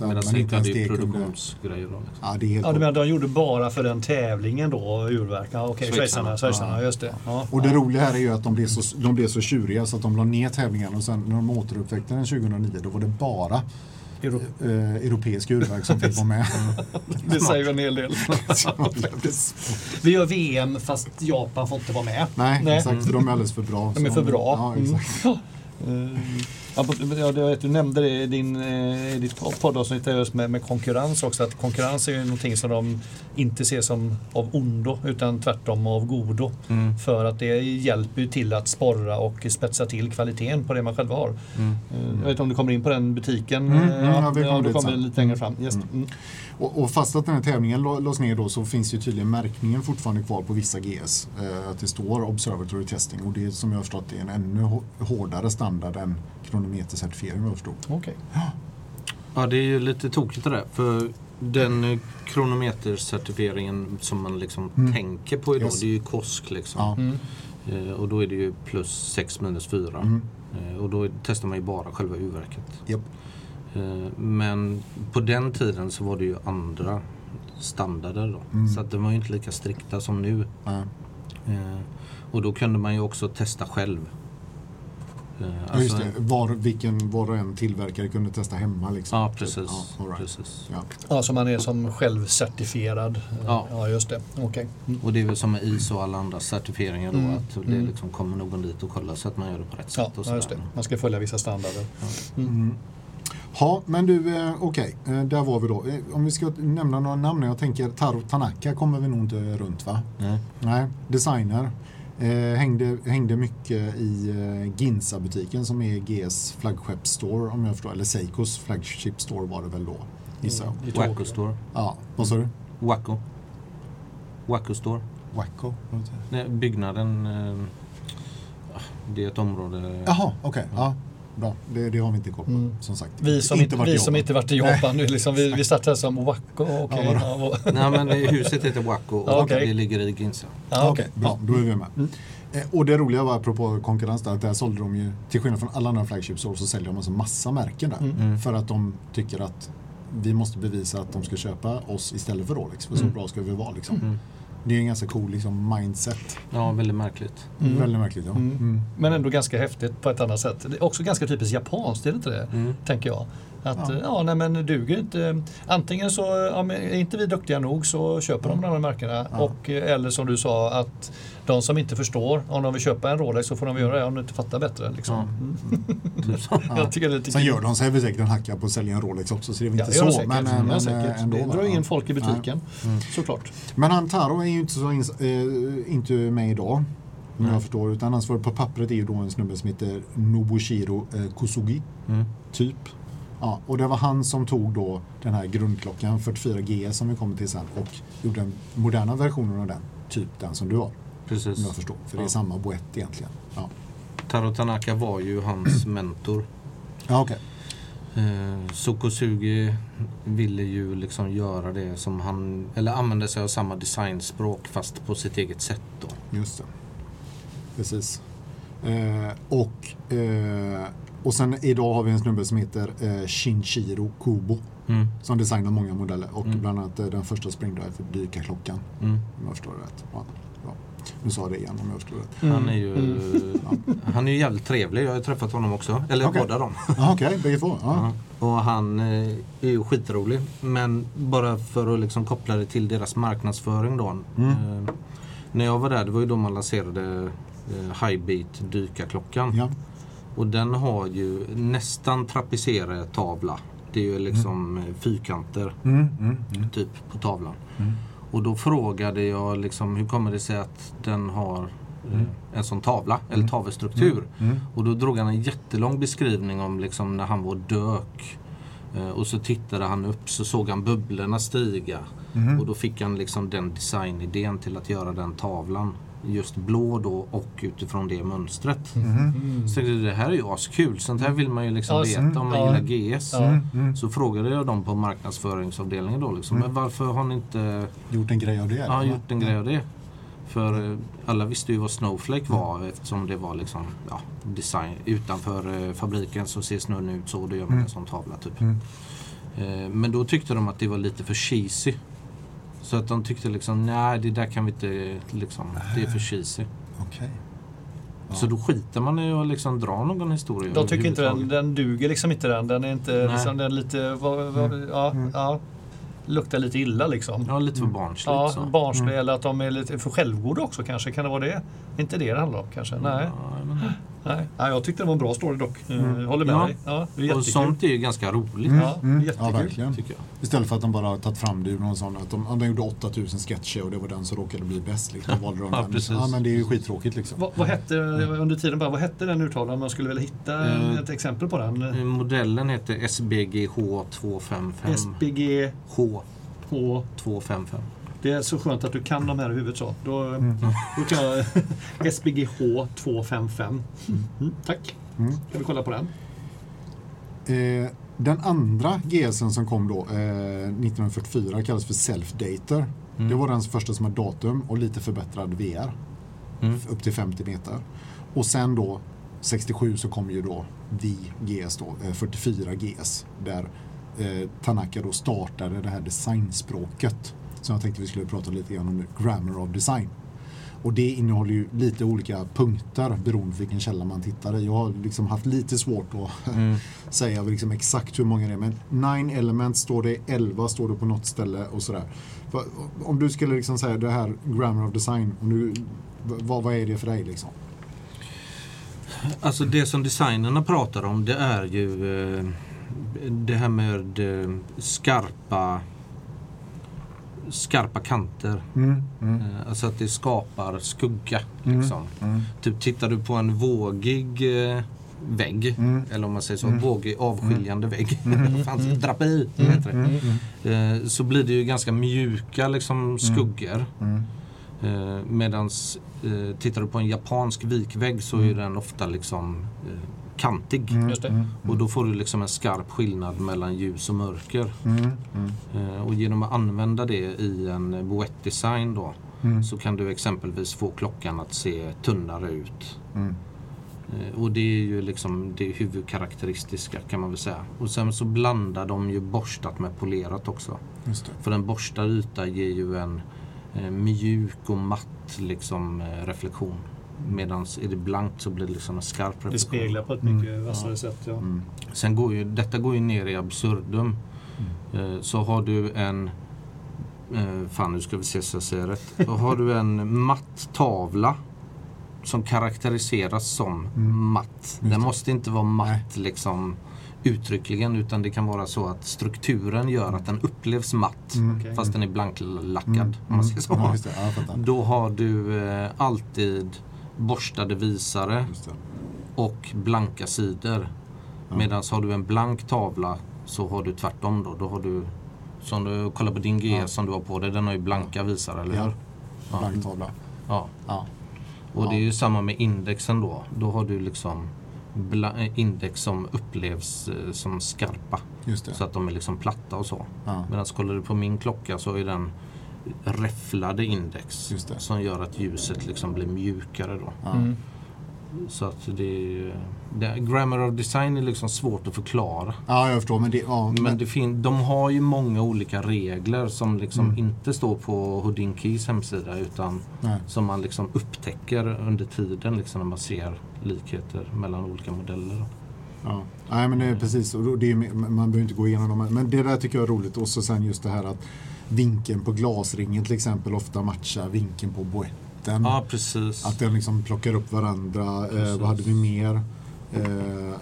men inte Seiko hade ens ju det kunde... produktionsgrejer. Då, liksom. Ja, det är helt Ja, du menar de gjorde bara för den tävlingen då, urverk? Ja, Okej, Schweizarna. schweizarna, schweizarna, just det. Ja, Och det ja. roliga här är ju att de blev, så, de blev så tjuriga så att de la ner tävlingen och sen när de återuppväckte den 2009 då var det bara Euro- eh, europeiska urverk som fick vara med. Det säger en hel del. Vi gör VM fast Japan får inte vara med. Nej, Nej. exakt. För de är alldeles för bra. De är för bra. Ja, Mm. exakt. Ja. Ja, ja, du, nämnde det i din, eh, i ditt poddavsnitt just med, med konkurrens också. Att konkurrens är ju någonting som de inte ser som av ondo utan tvärtom av godo. Mm. För att det hjälper ju till att sporra och spetsa till kvaliteten på det man själv har. Mm. Eh, Jag vet inte om du kommer in på den butiken? Mm, mm, ja, vi kommer du dit kommer lite längre fram. Just. Mm. Och, och fast att den här tävlingen la- lades ner då så finns ju tydligen märkningen fortfarande kvar på vissa GS. Eh, att det står Observatory Testing och det som jag har förstått är en ännu hå- hårdare standard än kronometercertifiering vad jag förstod. Okej. Ja, det är ju lite tokigt det där. För den kronometercertifieringen som man liksom Mm. tänker på idag, Yes. det är ju KOSK liksom. Ja. Mm. Eh, och då är det ju plus 6 minus 4. Mm. Eh, och då testar man ju bara själva urverket. Japp. Eh, men på den tiden så var det ju andra standarder då. Mm. Så att de var ju inte lika strikta som nu. Och då kunde man ju också testa själv. Eh, Ja, just alltså- det. Var, vilken var och en tillverkare kunde testa hemma. Liksom. Ja, precis. Ja, right. precis. ja. Ja, så man är som självcertifierad. Ja. ja just det. Okej. Mm. Och det är väl som med ISO och alla andra certifieringar då Mm. att det Mm. liksom kommer någon dit och kollar så att man gör det på rätt Ja, sätt. Och ja, just det. Man ska följa vissa standarder. Mm. Mm. Ja, men du, eh, okej, eh, där var vi då. Eh, om vi ska nämna några namn, jag tänker Taro Tanaka kommer vi nog inte runt va? Nej. Nej, designer. Eh, hängde, hängde mycket i eh, Ginza-butiken som är GS flagship store om jag förstår, eller Seikos flagship store var det väl då, gissar jag. I Tokyo. Wacko Store. Ja, vad sa du? Wacko. Wacko Store. Wacko? Nej, byggnaden. Eh, ah, det är ett område. Jaha, okej. Ja, bra. Det, det har vi inte koll på, Mm. som sagt. Vi som inte, varit vi i som inte varit i Japan nu, liksom, vi, vi startar som Wacko. Okej. Ja, Nej men huset heter Wacko och okej. det ligger i Ginza. ja, Okej, okej. bra. Då är vi med. Mm. Eh, Och det roliga var, apropå konkurrens, där, att där sålde de ju, till skillnad från alla andra flagship så säljer de alltså massa märken där. Mm. Mm. För att de tycker att vi måste bevisa att de ska köpa oss istället för Rolex. För så Mm. bra ska vi vara liksom. Mm. Det är en ganska cool liksom, mindset. Ja, väldigt märkligt. Mm. Väldigt märkligt. Ja. Mm. Mm. Men ändå ganska häftigt på ett annat sätt. Det är också ganska typiskt japanskt, är det inte det? Mm. Tänker jag. Att Ja. ja, nej, men duger inte. Antingen så ja, men är inte vi duktiga nog så köper de de andra märkena. Ja. Och, eh, eller som du sa att de som inte förstår, om de vill köpa en Rolex så får de göra det om de inte fattar bättre. Liksom. Ja. Mm. Typ. Jag tycker det är Sen gör de sig väl säkert en hacka på att sälja en Rolex också, så det är väl inte så. säkert. Men, men säkert. eh, ändå. det drar in folk i butiken. Mm. Såklart. Men han Taro är ju inte, så eh, inte med idag. Om Nej. jag förstår. Utan ansvarig på pappret är ju då en snubbe som heter Nobushiro eh, Kusugi. Mm. Typ. Ja, och det var han som tog då den här grundklockan 44G som vi kommer till sen och gjorde den moderna versionen av den. Typ den som du har, om Precis. jag förstår. För det är Ja. samma boett egentligen. Ja, Taro Tanaka var ju hans mentor. ja okej. Eh, Sokosugi ville ju liksom göra det som han, eller använde sig av samma designspråk fast på sitt eget sätt då. Just det. Precis. Eh, och, eh, och sen idag har vi en snubbe som heter eh, Shinshiro Kubo. Mm. Som designar många modeller och Mm. bland annat eh, den första springdrive för dykarklockan. Mm. Om jag förstår det rätt. Ja, bra. Nu sa jag det igen om jag förstår rätt. Han är ju Mm. han är ju jävligt trevlig. Jag har ju träffat honom också. Eller Okej. båda dem. Ja, Okej, bägge två. Ja. Ja. Och han eh, är ju skitrolig. Men bara för att liksom koppla det till deras marknadsföring då. Mm. Eh, när jag var där, det var ju då man lanserade eh, Highbeat dykarklockan. Ja. Och den har ju nästan trapecertavla. Det är ju liksom eh, fyrkanter Mm, mm, mm. typ på tavlan. Mm. Och då frågade jag liksom hur kommer det sig att den har eh, Mm. en sån tavla eller tavelstruktur. Mm. Och då drog han en jättelång beskrivning om liksom när han var dök. Eh, och så tittade han upp så såg han bubblorna stiga. Mm. Och då fick han liksom den designidén till att göra den tavlan. Just blå då och utifrån det mönstret. Mm. Mm. Så tänkte jag, det här är ju askul. Sånt här vill man ju liksom veta om man ja. gillar GS. Ja. Mm. Mm. Så frågade jag dem på marknadsföringsavdelningen då liksom, Mm. men varför har ni inte Gjort en grej av det? ja, gjort en grej av det? För eh, alla visste ju vad Snowflake var Mm. eftersom det var liksom ja, design. Utanför eh, fabriken så ser snön ut så och då gör man Mm. en sån tavla typ. Mm. Eh, men då tyckte de att det var lite för cheesy. Så att de tyckte liksom, nej det där kan vi inte liksom, det är för cheesy. Okej. Ja. Så då skiter man i att liksom dra någon historia De tycker inte den, den duger liksom inte den. Den är inte Nej. liksom, den är lite, vad, vad, Mm. ja, Mm. ja, luktar lite illa liksom. Ja, lite för barnsligt Ja, så. Mm. eller att de är lite för självgoda också kanske. Kan det vara det? Inte det det handlar om kanske? Nej. Ja, men, Nej, nej, jag tyckte det var en bra story dock. Eh, Jag håller med Ja. dig. Ja, det är Och sånt är ju ganska roligt. Ja, Mm. jättekul. Ja, verkligen. Tycker jag. Istället för att de bara har tagit fram det ur någon sån att de, ja, de gjorde 8000 sketcher och det var den som råkade bli bäst. Liksom, valde de Ja, precis. ja, men det är ju skittråkigt liksom. Vad, vad hette, under tiden bara, vad hette den urtalen? Man skulle vilja hitta Mm. ett exempel på den. Eh, Modellen heter SBGH255. SBG H255. Det är så skönt att du kan de här i huvudet så. Då, då kan jag SBGH 255. Mm, tack. Mm. Ska vi kolla på den? Eh, den andra GSen som kom då, eh, 1944, kallas för Self-Dater. Mm. Det var den första som har datum och lite förbättrad VR. Mm. Upp till 50 meter. Och sen då 67 så kom ju då VGS då, eh, 44 GS. Där eh, Tanaka då startade det här designspråket. Som jag tänkte vi skulle prata lite grann om nu, Grammar of Design. Och det innehåller ju lite olika punkter beroende på vilken källa man tittar i. Jag har liksom haft lite svårt att Mm. säga liksom exakt hur många det är. Men 9 elements står det, 11 står det på något ställe och sådär. För, om du skulle liksom säga det här Grammar of Design, om du, vad, vad är det för dig liksom? Alltså det som designerna pratar om det är ju eh, det här med eh, skarpa skarpa kanter. Mm, mm, Eh, Alltså att det skapar skugga. Mm. Liksom. mm, Typ tittar du på en vågig eh, vägg, Mm. eller om man säger så, Mm. vågig avskiljande vägg. Mm. draperi heter det. Eh, Så blir det ju ganska mjuka liksom, skuggor. eh, tittar du på en japansk vikvägg så är den ofta liksom kantig. mm, Just det. mm, Och då får du liksom en skarp skillnad mellan ljus och mörker. mm, mm, Eh, och genom att använda det i en boettdesign då mm, så kan du exempelvis få klockan att se tunnare ut. mm. Eh, och det är ju liksom det huvudkaraktäristiska kan man väl säga. Och sen så blandar de ju borstat med polerat också. Just det. För en borstad yta ger ju en eh, mjuk och matt liksom, eh, reflektion. Medan är det blankt så blir det liksom en skarp reflektion. Det speglar på ett Mm. mycket vassare sätt. Ja. Mm, Sen går ju, detta går ju ner i absurdum. Eh, så har du en eh, Fan nu ska vi se så jag säger rätt. Då har du en matt tavla som karaktäriseras som Mm. matt. det. Den måste inte vara matt liksom uttryckligen utan det kan vara så att strukturen gör att den upplevs matt Mm. Okej. fast den är blanklackad. Mm, Om man säger så. Ja, det. Ja. Då har du eh, alltid borstade visare och blanka sidor. Ja. Medan har du en blank tavla så har du tvärtom då. Då har du, som du kollar på din GS Ja. som du har på dig, den har ju blanka visare, eller hur? Ja. Blank tavla. Ja. Ja. Och det är ju samma med indexen då. Då har du liksom eh, index som upplevs eh, som skarpa. Så att de är liksom platta och så. Ja. Medan kollar du på min klocka så är den räfflade index. Just det. Som gör att ljuset liksom blir mjukare då. Mm. Så att det det, Grammar of design är liksom svårt att förklara. ja, jag förstår. Men det, ja, Men men, det fin- de har ju många olika regler som liksom Mm. inte står på Houdinkis hemsida utan nej. som man liksom upptäcker under tiden liksom när man ser likheter mellan olika modeller. Ja. Nej, men det är precis. Och det är, man behöver inte gå igenom dem. Men det där tycker jag är roligt. Och så sen just det här att vinkeln på glasringen till exempel ofta matchar vinkeln på boetten. Ja, precis. Att den liksom plockar upp varandra. Eh, vad hade vi mer? Eh,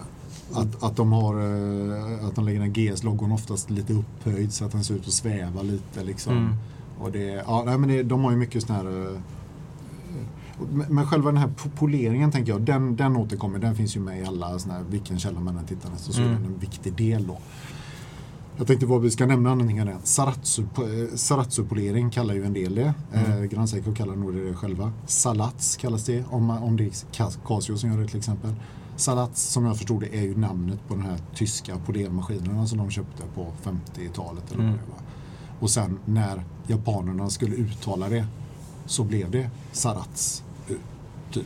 att, att de har eh, att de lägger den GS-loggon oftast lite upphöjd så att den ser ut att sväva lite liksom. Mm. Och det, ja, nej, men det, de har ju mycket sån här eh, men- själva den här po- poleringen tänker jag, den, den återkommer. Den finns ju med i alla såna här, vilken källa man än tittar nästan så är Mm. den en viktig del då. Jag tänkte vad vi ska nämna någonting. Saratsu, eh, Saratsu-polering kallar ju en del det. Mm. Eh, Grand Seiko kallar nog det själva. Salats kallas det om, om det är Cas- Casio som gör det till exempel. Salats som jag förstod det är ju namnet på den här tyska polermaskinerna som de köpte på 50-talet. Eller Mm. vad. Och sen när japanerna skulle uttala det så blev det Sarats. eh, Typ.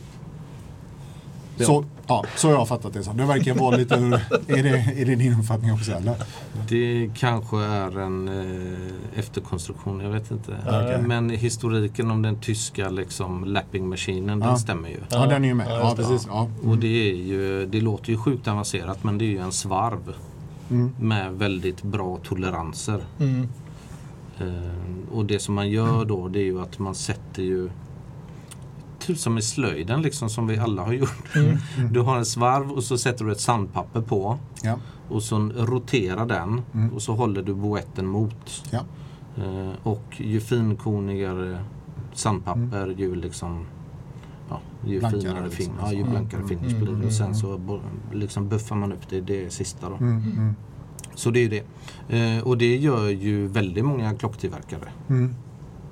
Ja. Så, ja, så har jag fattat det som. Det verkar vara lite... är, det, är det din uppfattning också eller? Det kanske är en eh, efterkonstruktion, jag vet inte. Okej. Men historiken om den tyska liksom, lapping-maskinen, Ja. den stämmer ju. Ja, den är ju med. Ja, det. precis. Ja. Och det, är ju, det låter ju sjukt avancerat men det är ju en svarv Mm. med väldigt bra toleranser. Typ som i slöjden liksom som vi alla har gjort. Mm. Du har en svarv och så sätter du ett sandpapper på Ja. och så roterar den Mm. och så håller du boetten mot. Ja. Eh, och ju finkornigare sandpapper Mm. ju liksom ja, ju Blankare finare liksom, fin, ja, alltså. ju Mm, blankare mm, finish mm, blir det. Och sen mm. så liksom buffar man upp det, det sista då. Mm, mm, Så det är ju det. Eh, och det gör ju väldigt många klocktillverkare.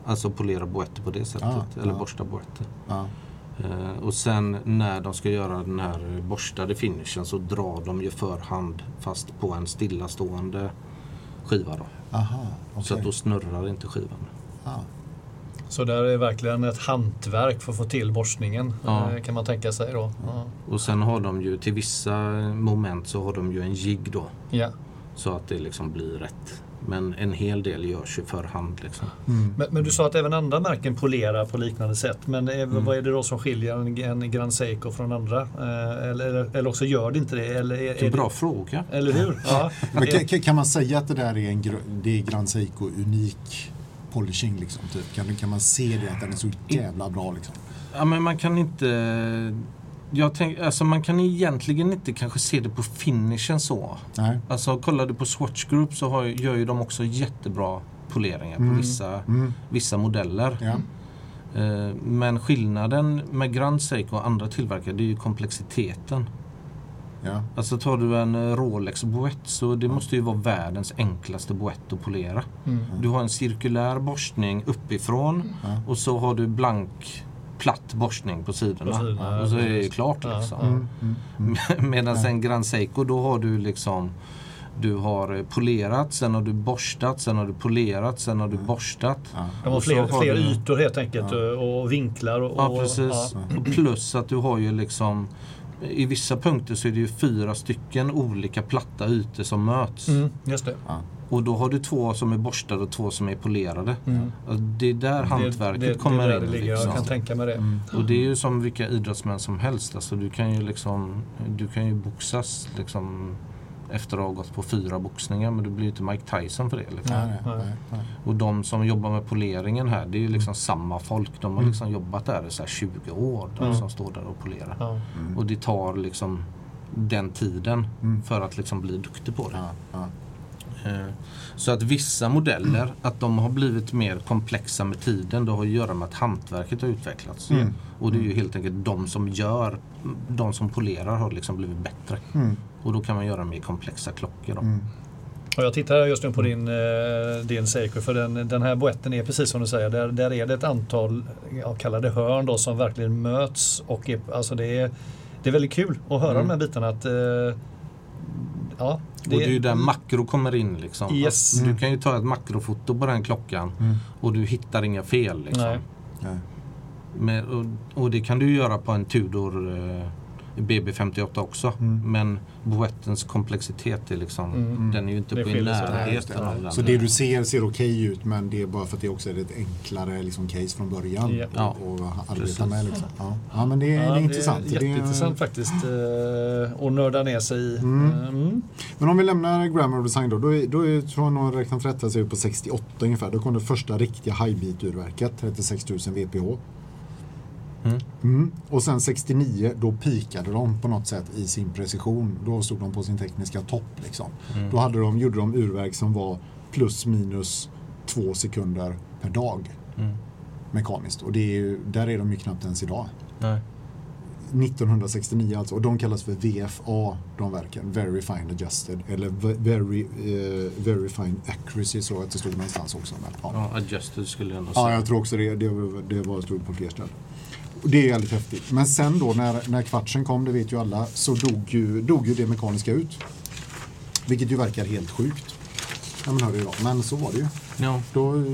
Alltså polera boetter på det sättet. Ja, eller ja. borsta boetter. Ja. Eh, och sen när de ska göra den här borstade finishen så drar de ju för hand fast på en stillastående skiva då. Aha, Så okej. att då snurrar inte skivan. Så där är verkligen ett hantverk för att få till borstningen Ja. eh, kan man tänka sig då. Ja. Och sen har de ju till vissa moment så har de ju en jigg då. Ja. Så att det liksom blir rätt. Men en hel del görs ju för hand liksom. Mm. Men, men du sa att även andra märken polerar på liknande sätt. Men Mm. vad är det då som skiljer en, en Grand Seiko från andra? Eh, eller, eller, eller också gör det inte det? Eller, är, Det är en bra det, fråga. eller hur? Ja. Men kan, kan- man säga att det där är en det är Grand Seiko unik polishing liksom? Typ? Kan, kan man se det att den är så jävla bra liksom? Ja men man kan inte... Jag tänk, alltså man kan egentligen inte kanske se det på finishen så. Nej. Alltså kollar du på Swatch Group så har, gör ju de också jättebra poleringar på Mm. vissa, Mm. vissa modeller. Ja. Eh, Men skillnaden med Grand Seiko och andra tillverkare det är ju komplexiteten. Ja. Alltså tar du en eh, Rolex boett så det måste ju vara världens enklaste boett att polera. Mm. Du har en cirkulär borstning uppifrån Ja. och så har du blank platt borstning på sidorna. På sidorna, och så är det klart Ja, liksom. ja. Mm. Mm. Mm. Medan Ja. en Grand Seiko då har du liksom Du har eh, polerat, sen har du borstat, sen har du polerat, sen har du borstat. Ja. De har Och så fler, har fler du- ytor helt enkelt Ja. och, och vinklar. Och, Ja och- precis. ja. Och plus att du har ju liksom I vissa punkter så är det ju fyra stycken olika platta ytor som möts. Mm, just det. Och då har du två som är borstade och två som är polerade. Mm. Och det är där hantverket det, det, kommer det in. Ligger, liksom. Jag kan tänka mig det. Mm. Och det är ju som vilka idrottsmän som helst. Alltså du kan ju liksom Du kan ju boxas liksom efter att ha gått på fyra boxningar men du blir ju inte Mike Tyson för det. Liksom. Nej, nej, Nej. Och de som jobbar med poleringen här det är ju liksom samma folk. De har Mm. liksom jobbat där i så här 20 år. De Mm. som står där och polerar. Mm. Och det tar liksom den tiden Mm. för att liksom bli duktig på det. Ja, ja. Eh, Så att vissa modeller, att de har blivit mer komplexa med tiden, det har att göra med att hantverket har utvecklats. Mm. Och det är ju helt enkelt de som gör, de som polerar har liksom blivit bättre. Mm. Och då kan man göra mer komplexa klockor. Då. Mm. Och jag tittar just nu på din, eh, din Seiko för den, den här boetten är precis som du säger. Där, där är det ett antal, jag kallar det hörn då, som verkligen möts. Och är, alltså det, är, det är väldigt kul att höra Mm. de här bitarna. Att, ja, Och det är ju där makro kommer in. Liksom. Yes. Att Du kan ju ta ett makrofoto på den klockan Mm. och du hittar inga fel. Liksom. Nej. Nej. Med, och, och det kan du göra på en Tudor eh, BB58 också. Mm. Men boettens komplexitet är liksom, Mm. den är ju inte Det på i närheten av det. den. Så det du ser ser okej ut men det är bara för att det också är ett enklare liksom, case från början Ja. Ja. att arbeta Precis. med. Liksom. Ja. ja men det, är- Ja, det är intressant. Det är jätteintressant faktiskt eh, att nörda ner sig i. Mm. Mm. Men om vi lämnar Grammar och Design då. Då, är, då är, tror jag någon räknat rätt här, så är vi på 68 ungefär. Då kom det första riktiga highbeat-urverket, 36 000 VPH. Mm. Mm. Och sen 69, då pikade de på något sätt i sin precision. Då stod de på sin tekniska topp. Liksom. Mm. Då hade de, gjorde de urverk som var plus minus två sekunder per dag Mm. mekaniskt. Och det är där är de ju knappt ens idag. Nej. 1969 alltså. Och de kallas för VFA, de verken. Very Fine Adjusted. Eller Very, eh, very Fine Accuracy, så att det stod någonstans också. Men, ja. Ja, adjusted skulle jag nog Ja, säga. jag tror också det. Det var, det var stod på fler ställen. Det är väldigt häftigt. Men sen då när, när kvartsen kom, det vet ju alla, så dog ju, dog ju det mekaniska ut. Vilket ju verkar helt sjukt. Ja, men, ju då. men så var det ju. Ja. Då,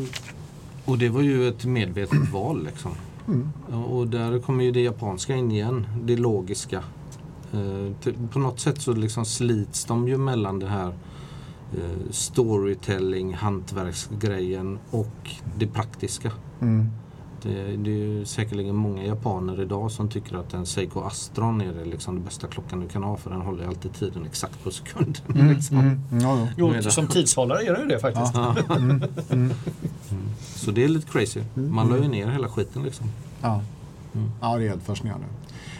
Och det var ju ett medvetet val liksom. mm, Och där kommer ju det japanska in igen, det logiska. Eh, På något sätt så liksom slits de ju mellan det här eh, storytelling, hantverksgrejen och det praktiska. mm, Det, det är ju säkerligen många japaner idag som tycker att en Seiko Astron är det, liksom det bästa klockan du kan ha för den håller alltid tiden exakt på sekunden. mm, liksom. mm, ja, ja. Jo, som tidshållare är det ju det faktiskt. Ja. Mm, mm, Så det är lite crazy. Man la ju ner hela skiten liksom. ja. Mm. Ja, det är helt fascinerande.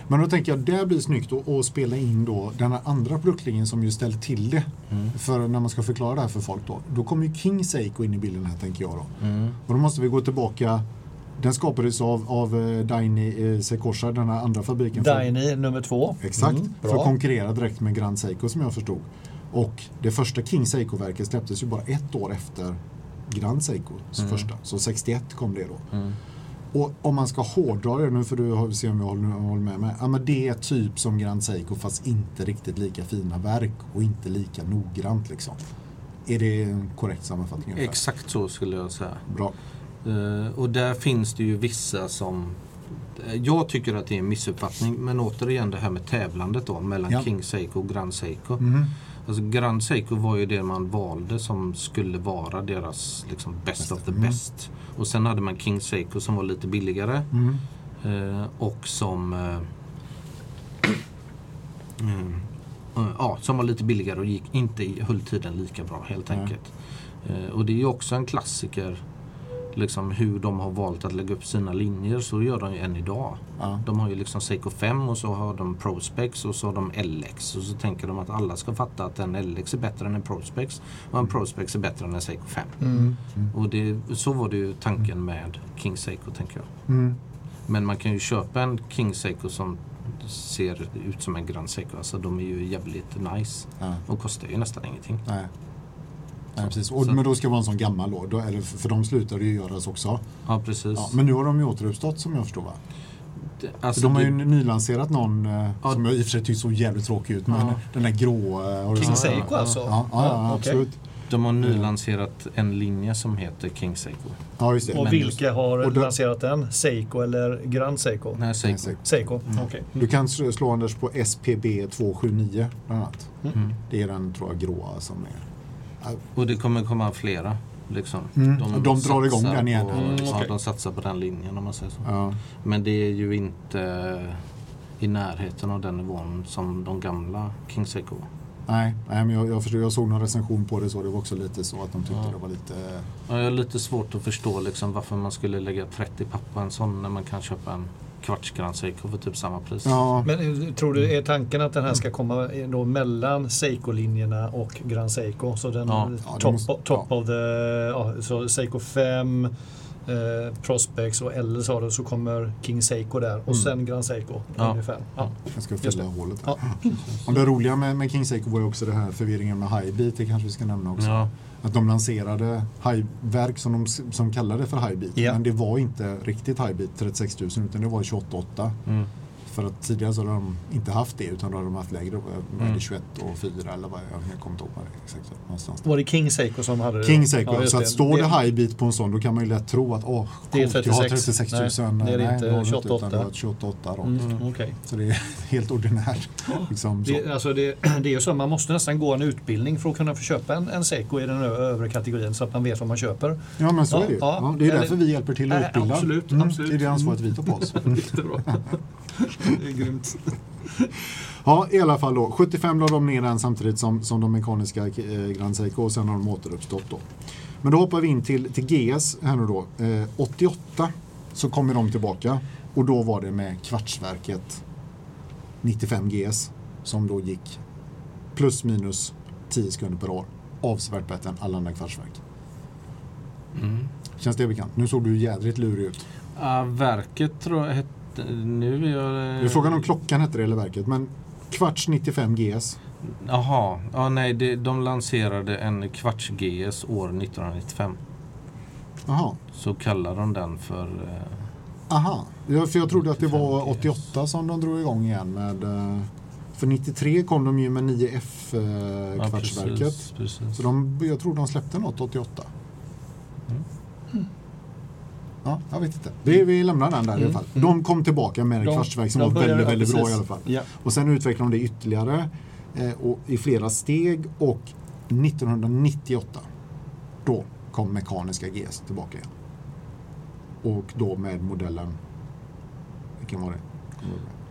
Men då tänker jag, det blir snyggt att, att spela in då den här andra produktlinjen som ju ställer till det. Mm. För när man ska förklara det här för folk då. Då kommer ju King Seiko in i bilden här tänker jag då. Mm. Och då måste vi gå tillbaka. Den skapades av, av eh, Daini eh, Seikosha, den här andra fabriken. för- Daini nummer två. Exakt, Mm, för att konkurrera direkt med Grand Seiko som jag förstod. Och det första King Seiko-verket släpptes ju bara ett år efter Grand Seiko Mm. första. Så 61 kom det då. Mm. Och om man ska hårdra det, nu får du se om jag håller, håller med mig. Ja, men det är typ som Grand Seiko fast inte riktigt lika fina verk och inte lika noggrant liksom. Är det en korrekt sammanfattning? ungefär? Exakt så skulle jag säga. Bra. Eh, och där finns det ju vissa som eh, jag tycker att det är en missuppfattning men återigen det här med tävlandet då mellan Ja. King Seiko och Grand Seiko. Mhm. Alltså Grand Seiko var ju det man valde som skulle vara deras liksom, best of the Mm. best. Och sen hade man King Seiko som var lite billigare Mm. eh, och som eh, mm, eh, Ja, som var lite billigare och gick inte i- höll tiden lika bra helt enkelt. Eh, och det är ju också en klassiker liksom hur de har valt att lägga upp sina linjer. Så gör de ju än idag. Ja. De har ju liksom Seiko 5 och så har de Prospex och så har de LX. Och så tänker de att alla ska fatta att en LX är bättre än en Prospex och en Prospex är bättre än en Seiko 5. Mm. Och det, så var det ju tanken med King Seiko tänker jag. Mm. Men man kan ju köpa en King Seiko som ser ut som en Grand Seiko. Alltså de är ju jävligt nice. Ja. Och kostar ju nästan ingenting. Nej. Nej, precis. Och, Så- men då ska det vara en sån gammal då, då eller för de slutade ju göras också. Ja precis. Ja, men nu har de ju återuppstått som jag förstår va? Alltså, de har ju det- nylanserat någon eh, Ja. som jag i och för sig tyckte såg jävligt tråkig ut. Men Ja. den där grå... eh, har du King? Seiko ja, alltså? Ja, ja, ja, okej. absolut. de har nylanserat en linje som heter King Seiko. Ja, just det. Och Men vilka har och då- lanserat den? Seiko eller Grand Seiko? Nej, Seiko. Seiko. Seiko, Mm. okej. Du kan slå slå Anders på SPB 279 bland annat. Mm. Det är den tror jag gråa som är... Och det kommer komma flera. Liksom. Mm, och de drar igång den igen. På, Mm, ja, okej. de satsar på den linjen om man säger så. Ja, Men det är ju inte i närheten av den nivån som de gamla King Seiko var. nej, nej, men jag, jag, förstår, jag såg någon recension på det så. Det var också lite så att de tyckte Ja. det var lite... Ja, jag har lite svårt att förstå liksom varför man skulle lägga 30 papp på en sån när man kan köpa en kvarts Grand Seiko för typ samma pris. Ja, Men eh, tror du, är tanken att den här ska komma i- då mellan Seiko-linjerna och Grand Seiko? Så den Ja. Top, måste- top ja. of the, ja, så Seiko 5, eh, Prospex och L sa du, så kommer King Seiko där och Mm. sen Grand Seiko Ja. ungefär. Ja. jag ska fylla det. hålet här. Ja. Och det roliga med, med King Seiko var ju också det här förvirringen med Highbeat. Det kanske vi ska nämna också. Att de lanserade high-verk som de som kallade för Highbeat. Ja. Men det var inte riktigt Highbeat 36 000 utan det var 28 mm. För att tidigare så hade de inte haft det utan då hade de haft lägre. Mm. det 21 och 4 eller vad jag, kommer inte ihåg vad det exakt. Någonstans. Var det King Seiko som hade det? King Seiko, Ja, så att det. står det, Det- Highbeat på en sån då kan man ju lätt tro att åh, Det är jag har 36. 36 000. Nej, det är inte. har 28. Utan det ett 28 rakt. Mm, okej. Så det är helt ordinärt. Liksom. Det, alltså det, det är ju så, man måste nästan gå en utbildning för att kunna få köpa en, en Seiko i den övre kategorin så att man vet vad man köper. Ja men så Ja, är det ju. ja. Ja, det är Eller- därför vi hjälper till att utbilda. absolut, Mm, absolut. Det är det ansvaret vi tar på oss. Det är grymt. Ja, i alla fall då. 75 la de ner den samtidigt som, som de mekaniska eh, Grand Seiko och sen har de återuppstått då. Men då hoppar vi in till, till GS här nu då. Eh, 88 så kommer de tillbaka och då var det med kvartsverket 95 GS som då gick plus minus 10 sekunder per år. Avsevärt bättre än alla andra kvartsverk. Mm. Känns det bekant? Nu såg du jädrigt lurig ut. Ja, verket tror jag hette... Nu är jag... Det är frågan om klockan hette det eller verket, men kvarts 95 GS. Jaha, ja, nej, det, de lanserade en kvarts GS år 1995. Jaha. Så kallar de den för... Eh, Aha, ja, för jag trodde att det var 95 88 som de drog igång igen med. eh, För 93 kom de ju med 9F eh, ja. Så de, jag tror de släppte något 88. Mm. Ja, jag vet inte. Vi, vi lämnar den där i alla Mm. fall. De kom tillbaka med en De- kvartsverk som var väldigt, väldigt bra i alla fall. Ja. Och sen utvecklade de det ytterligare eh, och i flera steg och 1998 då kom mekaniska GS tillbaka igen. Och då med modellen, vilken var det?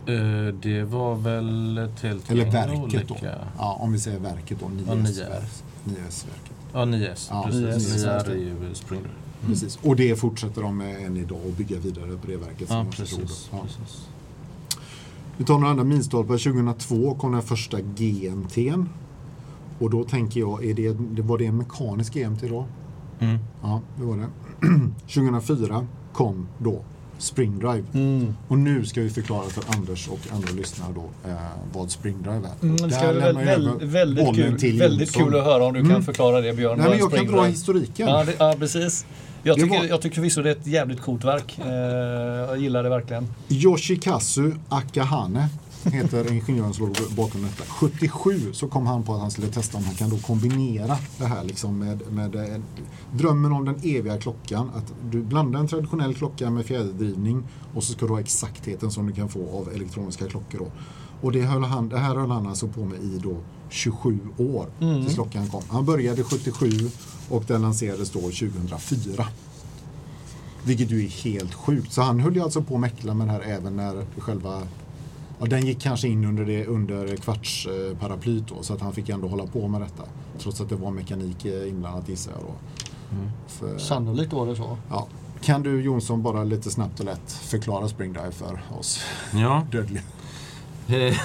Det? Eh, det var väl ett helt Eller verket då. olika... Ja, om vi säger verket då, Ja, 9S. 9S. 9S-verket. Ja, 9S. Ja, precis. 9S, 9R just det. är ju Spring Drive. Precis. Och det fortsätter de med än idag och bygga vidare på det verket. som Ja, precis. Ja. precis. Vi tar några andra milstolpar. 2002 kom den första GMT'n. Och då tänker jag, är det, var det en mekanisk GMT då? Mm. Ja, det var det. 2004 kom då Spring Drive. Mm. Och nu ska vi förklara för Anders och andra lyssnare då eh, vad Spring Drive är. Mm, det ska jag väldigt, väldigt, kul, väldigt kul att höra om du Mm. kan förklara det Björn. Nej, men jag kan dra historiken. Ja, det, ja precis. Jag tycker, var- jag tycker förvisso det är ett jävligt coolt verk. Eh, jag gillar det verkligen. Yoshikazu Akahane heter ingenjören som låg bakom detta. 77 så kom han på att han skulle testa om han kan då kombinera det här liksom med, med eh, drömmen om den eviga klockan. Att du blandar en traditionell klocka med fjäderdrivning och så ska du ha exaktheten som du kan få av elektroniska klockor. Då. Och det, höll han, det här höll han alltså på med i då 27 år tills klockan kom. Han började 77 och den lanserades då 2004. Vilket ju är helt sjukt. Så han höll ju alltså på att mäckla med det här även när själva Ja, den gick kanske in under, det, under kvartsparaplyt då, så att han fick ändå hålla på med detta. Trots att det var mekanik eh, inblandat gissar jag då. För, Sannolikt var det så. ja. Kan du Jonsson bara lite snabbt och lätt förklara Spring Drive för oss Ja. dödliga? Eh,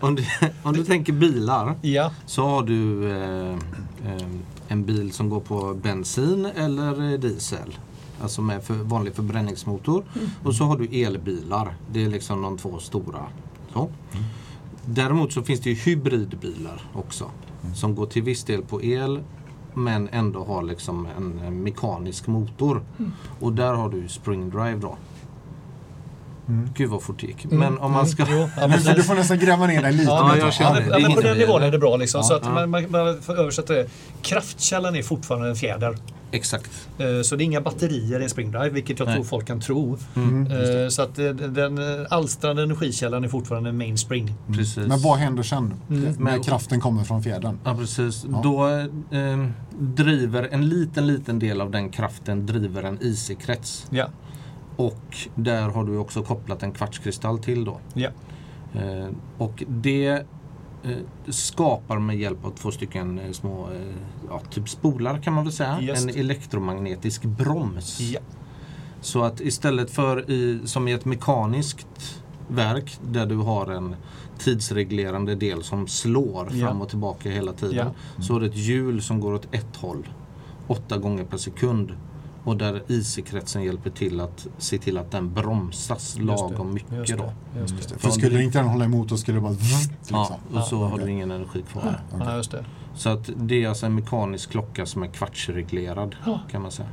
om, du, om du tänker bilar Ja, så har du eh, eh, en bil som går på bensin eller diesel. Alltså med för, vanlig förbränningsmotor. Och så har du elbilar. Det är liksom de två stora. Så. Däremot så finns det ju hybridbilar också. Som går till viss del på el men ändå har liksom en, en mekanisk motor. Och där har du Spring Drive då. Gud vad fort det gick. Men om man ska... Mm. Jo, ja, Du, får nästan gräva ner dig lite. Ja, jag känner det. Ja, men på den nivån är det bra liksom. så att Ja. man, man, man får översätta det. Kraftkällan är fortfarande en fjäder. Exakt. Eh, Så det är inga batterier i en Spring Drive, vilket jag Nej. tror folk kan tro. Mm. Eh, Så att eh, den alstrande energikällan är fortfarande en mainspring. Precis. Men vad händer sen? När Men- kraften kommer från fjädern? Ja precis. Ja. Då eh, driver en liten liten del av den kraften driver en IC-krets. Ja, Och där har du också kopplat en kvartskristall till då. ja. Eh, och det eh, skapar med hjälp av två stycken eh, små ja, typ spolar kan man väl säga. Just. En elektromagnetisk broms. ja. Så att istället för i, som i ett mekaniskt verk där du har en tidsreglerande del som slår Ja. fram och tillbaka hela tiden. Ja. Så har du ett hjul som går åt ett håll åtta gånger per sekund. Och där IC-kretsen hjälper till att se till att den bromsas lagom Just mycket. det, Då. Just Just det. det. För skulle inte den hålla emot då skulle det bara... Liksom. Ja, och så Ja, har okej. du ingen energi kvar. Just det. Så att det är alltså en mekanisk klocka som är kvartsreglerad Ja. kan man säga.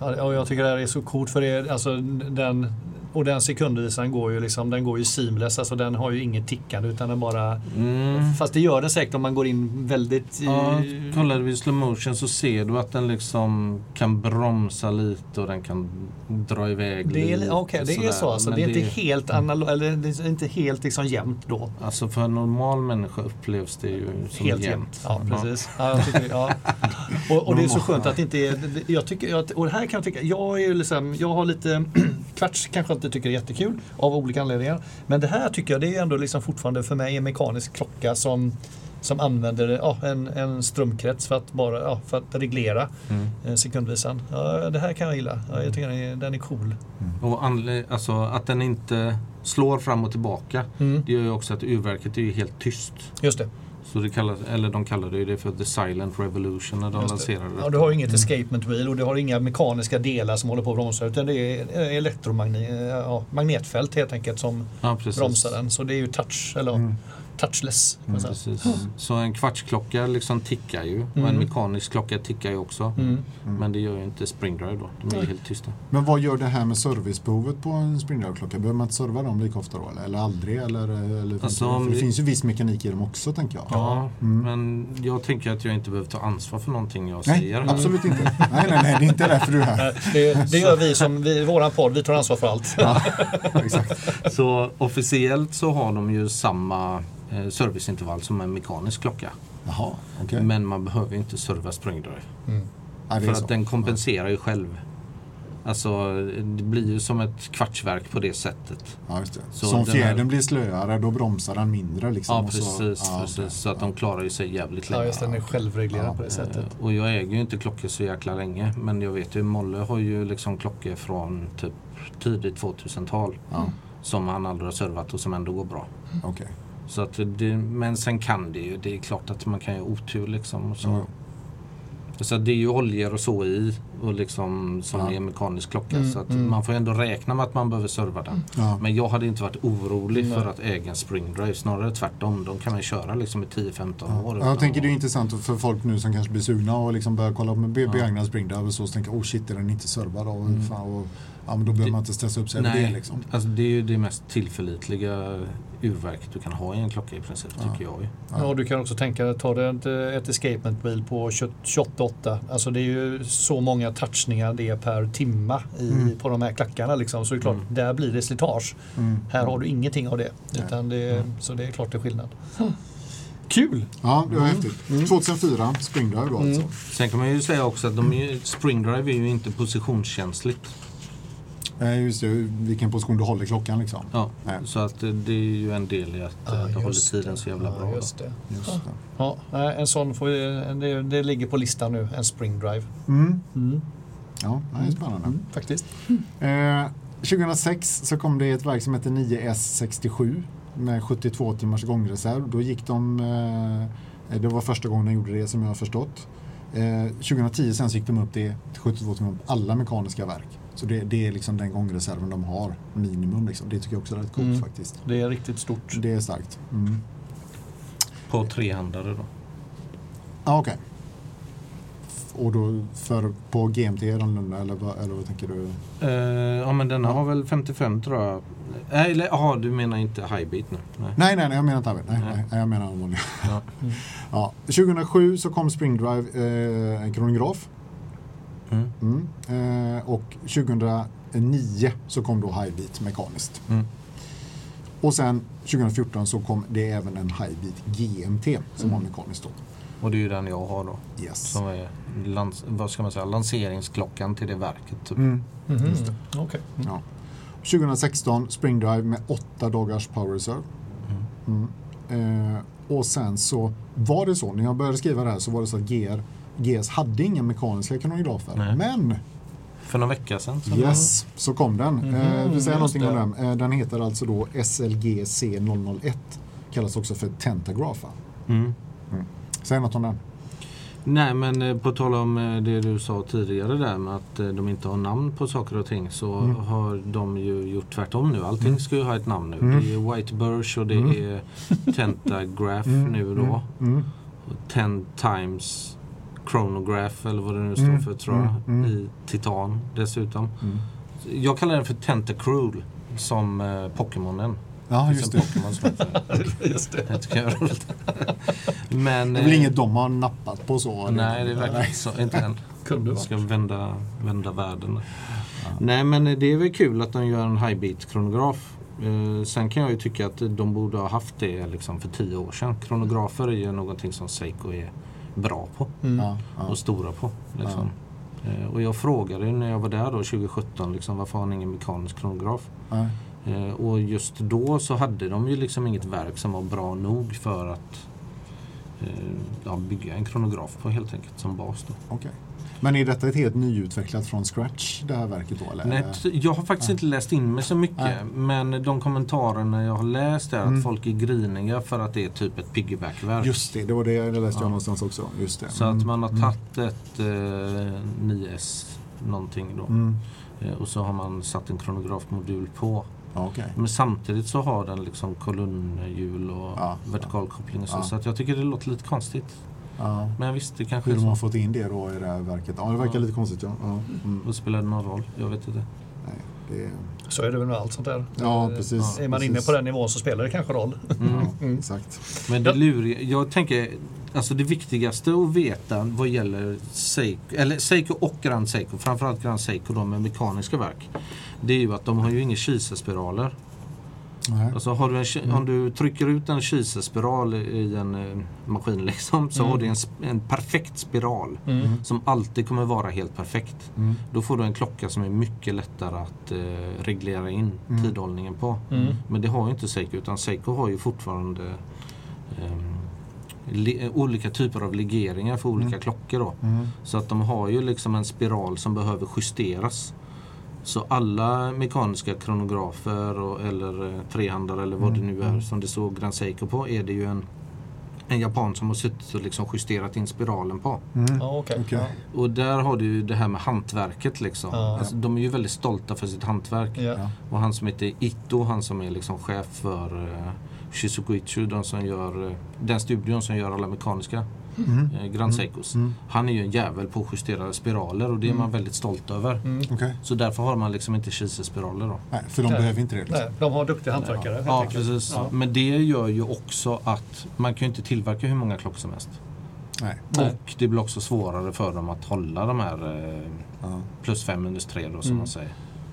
Ja, och jag tycker det här är så coolt för det, alltså, den, och den sekundvisaren går ju liksom, den går ju seamless, alltså den har ju inget tickande utan den bara... Mm. Fast det gör den säkert om man går in väldigt... Ja, kollar du i slow motion så ser du att den liksom kan bromsa lite och den kan dra iväg det är, lite. okej, det är så alltså. Det är inte helt analo- eller det är inte helt liksom jämnt då. Alltså för en normal människa upplevs det ju som Helt jämnt. Ja, precis. Ja, jag tycker, ja. Och, och det är så skönt att det inte är... Jag tycker, och det här kan jag tycka, jag, är ju liksom, jag har lite... Kvarts kanske inte tycker är jättekul av olika anledningar. Men det här tycker jag det är ändå liksom fortfarande för mig en mekanisk klocka som, som använder ja, en, en strömkrets för att, bara, ja, för att reglera Mm. eh, sekundvisan. Ja, det här kan jag gilla. Ja, jag tycker den är, den är cool. Och anle- alltså att den inte slår fram och tillbaka. Mm. Det gör ju också att urverket är helt tyst. Just det. Så det kallas, eller de kallade det för the silent revolution när de Just det. lanserade det. Ja, du har ju inget escapement wheel och du har inga mekaniska delar som håller på att bromsa utan det är elektromagnet, ja, magnetfält helt enkelt som Ja, bromsar den. Så det är ju touch, eller Mm. Touchless. säga. Precis. Så en kvartsklocka liksom tickar ju. Och en Mm. mekanisk klocka tickar ju också. Mm. Men det gör ju inte Spring Drive då. De är ju Nej. helt tysta. Men vad gör det här med servicebehovet på en Spring Drive-klocka? Behöver man inte serva dem lika ofta då? Eller, eller aldrig? Eller, eller finns Alltså, det, det vi- finns ju viss mekanik i dem också tänker jag. Ja, Mm. men jag tänker att jag inte behöver ta ansvar för någonting jag Nej, säger. absolut inte. Nej, nej, nej, det är inte därför du är här. Det, det gör vi som, vi, våran podd, vi tar ansvar för allt. Exakt. Så officiellt så har de ju samma serviceintervall som en mekanisk klocka. Jaha, okej. Men man behöver ju inte serva Spring Drive. Mm. Ja, för är så. att den kompenserar ju själv. Alltså det blir ju som ett kvartsverk på det sättet. Ja, just det. Så Så om fjädern här- blir slöare då bromsar den mindre liksom. Ja och så- precis, ja, precis. okej. så att de klarar ju sig jävligt länge. Ja, just det, den är självreglerad Ja, på det sättet. Eh, Och jag äger ju inte klockor så jäkla länge. Men jag vet ju, Molle har ju liksom klockor från typ tidigt 2000-tal. Ja, Som han aldrig har servat och som ändå går bra. okej. Så att det, men sen kan det ju, det är klart att man kan ju otur liksom. Och så. Ja. så det är ju oljor och så i och liksom som Ja. är mekanisk klocka. Mm, så att mm. man får ändå räkna med att man behöver serva den. Ja. Men jag hade inte varit orolig Nej. för att äga en spring drive. Snarare tvärtom. De kan man köra liksom i 10-15 år. Ja, utan jag tänker det är intressant för folk nu som kanske blir sugna och liksom börjar kolla på be- Ja. begagnad springdive och så, så tänker oh shit är den inte servad och, Mm. fan, och ja, men då behöver man inte stressa upp sig över det Nej, liksom. alltså det är ju det mest tillförlitliga urverket du kan ha i en klocka i princip, Ja. tycker jag ju. Ja, och du kan också tänka, ta det ett, ett escapement-bil på 28 Alltså det är ju så många touchningar det är per timma i, Mm. på de här klackarna. Liksom. Så det är klart, Mm. där blir det slitage. Mm. Här har du ingenting av det. Utan det Mm. Så det är klart det är skillnad. Kul! Ja, det var Mm. häftigt. 2004, springdive då alltså. Mm. Sen kan man ju säga också att de är, ju- spring drive är ju inte positionskänsligt. Eh, just det, vilken position du håller klockan liksom. Ja, Nej. så att eh, det är ju en del i att Ja, eh, det håller just tiden det. så jävla Ja, bra. just det. Just det. Ja, nej, en sån får vi, det, det ligger på listan nu, en spring drive. Mm. Mm. Ja, det är spännande. Mm, faktiskt. Eh, 2006 så kom det ett verk som heter 9S67 med 72 timmars gångreserv. Då gick de, eh, det var första gången de gjorde det som jag har förstått. Eh, 2010 sen så gick de upp det till 72 timmar på alla mekaniska verk. Så det, det är liksom den gångreserven de har, minimum. Liksom. Det tycker jag också är rätt coolt Mm. faktiskt. Det är riktigt stort. Det är starkt. Mm. På trehandare då. Ah, Okej. Och då för, på GMT är annorlunda eller, vad- eller vad tänker du? Eh, ja men denna har väl 55 tror jag. Nej, Eller ja, du menar inte highbeat nu? Nej. Nej, nej, nej jag menar inte Arvid. Nej, Nej. nej. jag menar vanliga. Ja. Ja. 2007 så kom Springdrive, eh, en kronograf. Mm. Mm. Eh, och 2009 så kom då Highbeat mekaniskt. Mm. Och sen 2014 så kom det även en Highbeat GMT som Mm. var mekaniskt då. Och det är ju den jag har då. Yes. Som är lans- vad ska man säga, lanseringsklockan till det verket. Typ. Mm. Mhm. Just det. Okej. Mm. Ja. 2016 Springdrive med 8 dagars power reserve. Mm. Mm. Eh, och sen så var det så, när jag började skriva det här så var det så att GR, GS hade inga mekaniska kronografer. Nej. Men För några veckor sedan. Så Yes, så kom den. Eh, vi säger just någonting om det. den. Eh, den heter alltså då SLGC 001. Kallas också för Tentagrafa. Mm. Säg något om den. Nej men eh, på tal om det du sa tidigare där med att de inte har namn på saker och ting så Mm. har de ju gjort tvärtom nu. Allting Mm. ska ju ha ett namn nu. Mm. Det är White Birch och det Mm. är Tentagraph Mm, nu då. Mm. Och Ten times Chronograph eller vad det nu står Mm, för tror jag. mm, mm. I titan dessutom. Mm. Jag kallar den för Tentacruel som eh, Pokémonen. Ja, just det. Just det. Jag tycker jag är roligt. Men, Det är väl eh, inget de har nappat på så? Nej, det är verkligen inte så. Inte än. Kunde ska vända, vända världen. Nej, men det är väl kul att de gör en highbeat-kronograf. Eh, sen kan jag ju tycka att de borde ha haft det liksom för tio år sedan. Kronografer är ju någonting som Seiko är bra på Mm. Och stora på. Liksom. Eh, och jag frågade ju när jag var där då 2017 liksom, varför har ni ingen mekanisk kronograf? Eh, och just då så hade de ju liksom inget verk som var bra nog för att ja, bygga en kronograf på helt enkelt som bas. Då. Okej. Men är detta ett helt nyutvecklat från scratch, det här verket då? Eller? Nej, jag har faktiskt Ja. inte läst in mig så mycket Nej. men de kommentarerna jag har läst är Mm. att folk är griniga för att det är typ ett piggybackverk. Just det, det var det jag läste jag Ja. någonstans också. Just det. Så att man har Mm. tagit ett eh, 9S någonting då Mm. eh, och så har man satt en kronografmodul på. Okej. Men samtidigt så har den liksom kolonnhjul och Ja, vertikalkoppling och så. Ja. Så att jag tycker det låter lite konstigt. Ja. Men visst, det kanske Hur de har fått in det då i det här verket? Ja, det verkar Ja. lite konstigt. Ja. Ja. Mm. Och spelar det någon roll? Jag vet inte. Nej, det är... Så är det väl med allt sånt där. Ja, precis. Är man precis. inne på den nivån så spelar det kanske roll. Mm. Ja, Mm. exakt. Men det luriga, jag tänker, alltså det viktigaste att veta vad gäller Seiko, eller Seiko och Grand Seiko, framförallt Grand Seiko då med mekaniska verk. Det är ju att de har ju inga kiselspiraler. Nej. Alltså har du en, ki- Mm. Om du trycker ut en kiselspiral i en eh, maskin liksom, så Mm. har du en, en perfekt spiral Mm. som alltid kommer vara helt perfekt. Mm. Då får du en klocka som är mycket lättare att eh, reglera in Mm. tidhållningen på. Mm. Men det har ju inte Seiko utan Seiko har ju fortfarande ehm, li- eh, olika typer av legeringar för olika Mm. klockor. Då. Mm. Så att de har ju liksom en spiral som behöver justeras. Så alla mekaniska kronografer och, eller eh, trehandare eller vad Mm, det nu är mm. som det står Grand Seiko på är det ju en, en japan som har suttit och liksom justerat in spiralen på. Mm. Okej. Okej. Ja. Och där har du ju det här med hantverket liksom. Ja. Alltså, de är ju väldigt stolta för sitt hantverk. Ja. Och han som heter Ito, han som är liksom chef för uh, Shizukuichu, de som gör, eh, den studion som gör alla mekaniska Mm. uh, Grand Seikos. Mm. Han är ju en jävel på att justera spiraler och det är man väldigt stolt över. Mm. Okej. Så därför har man liksom inte kiselspiraler då. Nej, för de Nej. behöver inte det. Liksom. Nej, de har duktiga hantverkare. Ja, enkelt. precis. Ja. Men det gör ju också att man kan ju inte tillverka hur många klockor som helst. Nej. Och det blir också svårare för dem att hålla de här eh, Ja. plus 5 minus 3 då som Mm. man säger.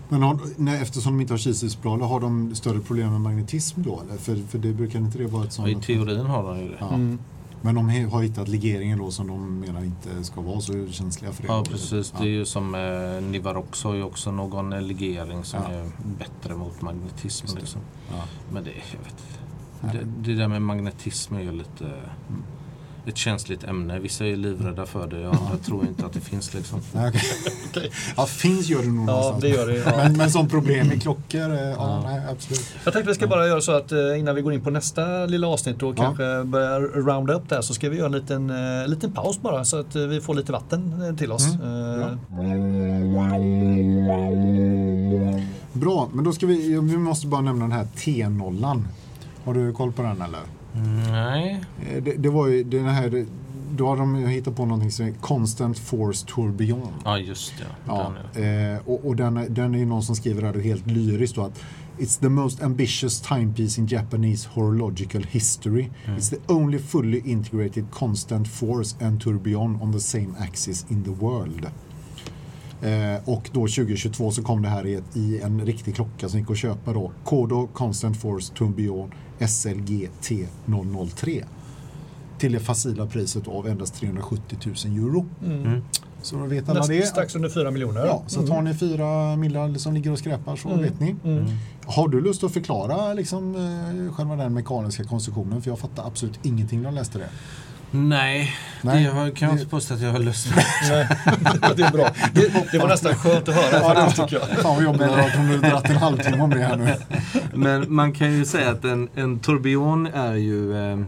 Men har, nej, eftersom de inte har kiselspiraler, har de större problem med magnetism då? Eller? För, för det brukar inte det vara ett Och I sånt... teorin har de ju det. Ja. Mm. Men de har hittat legeringen då som de menar inte ska vara så känsliga för det. Ja precis, Ja. det är ju som eh, Nivarox har ju också någon eh, legering som Ja. är bättre mot magnetism. Det. Liksom. Ja. Men det, jag vet inte. Det, det där med magnetism är ju lite ett känsligt ämne. Vissa är livrädda för det och andra tror inte att det finns liksom. Okej. Okej. Ja, finns gör det nog Ja, någonstans. det gör det. Ja. Men, men som problem med klockor, eh, ja, Ja. nej absolut. Jag tänkte vi ska bara göra så att eh, innan vi går in på nästa lilla avsnitt och Ja. kanske börjar rounda upp där så ska vi göra en liten, eh, liten paus bara så att vi får lite vatten till oss. Mm. Bra, men då ska vi, vi måste bara nämna den här T-nollan. Har du koll på den eller? Nej. Eh, Det, det var ju den här, då har de hittat på någonting som är Constant Force Tourbillon. Ja just det. Ja, Den är- eh, och, och den, den är ju någon som skriver här helt lyriskt då att It's the most ambitious timepiece in Japanese horological history. It's the only fully integrated constant force and tourbillon on the same axis in the world. Eh, och då 2022 så kom det här i, ett, i en riktig klocka som gick att köpa då. Kodo Constant Force Tourbillon SLG T003. Till det facila priset av endast 370 000 euro. mm. Så då vet alla Näst, det. strax under 4 miljoner. Ja, så tar ni fyra millar som ligger och skräpar så Mm. vet ni. Mm. Har du lust att förklara liksom, eh, själva den mekaniska konstruktionen? För jag fattar absolut ingenting när jag läste det. Nej, Nej, det har, kan jag det- inte påstå att jag har lust med. Nej, det är bra. Det, det var nästan skönt att höra faktiskt tycker jag. Fan vad jobbigt det var att de hade dragit en halvtimme om det här nu. Men man kan ju säga att en, en tourbillon är ju... Eh,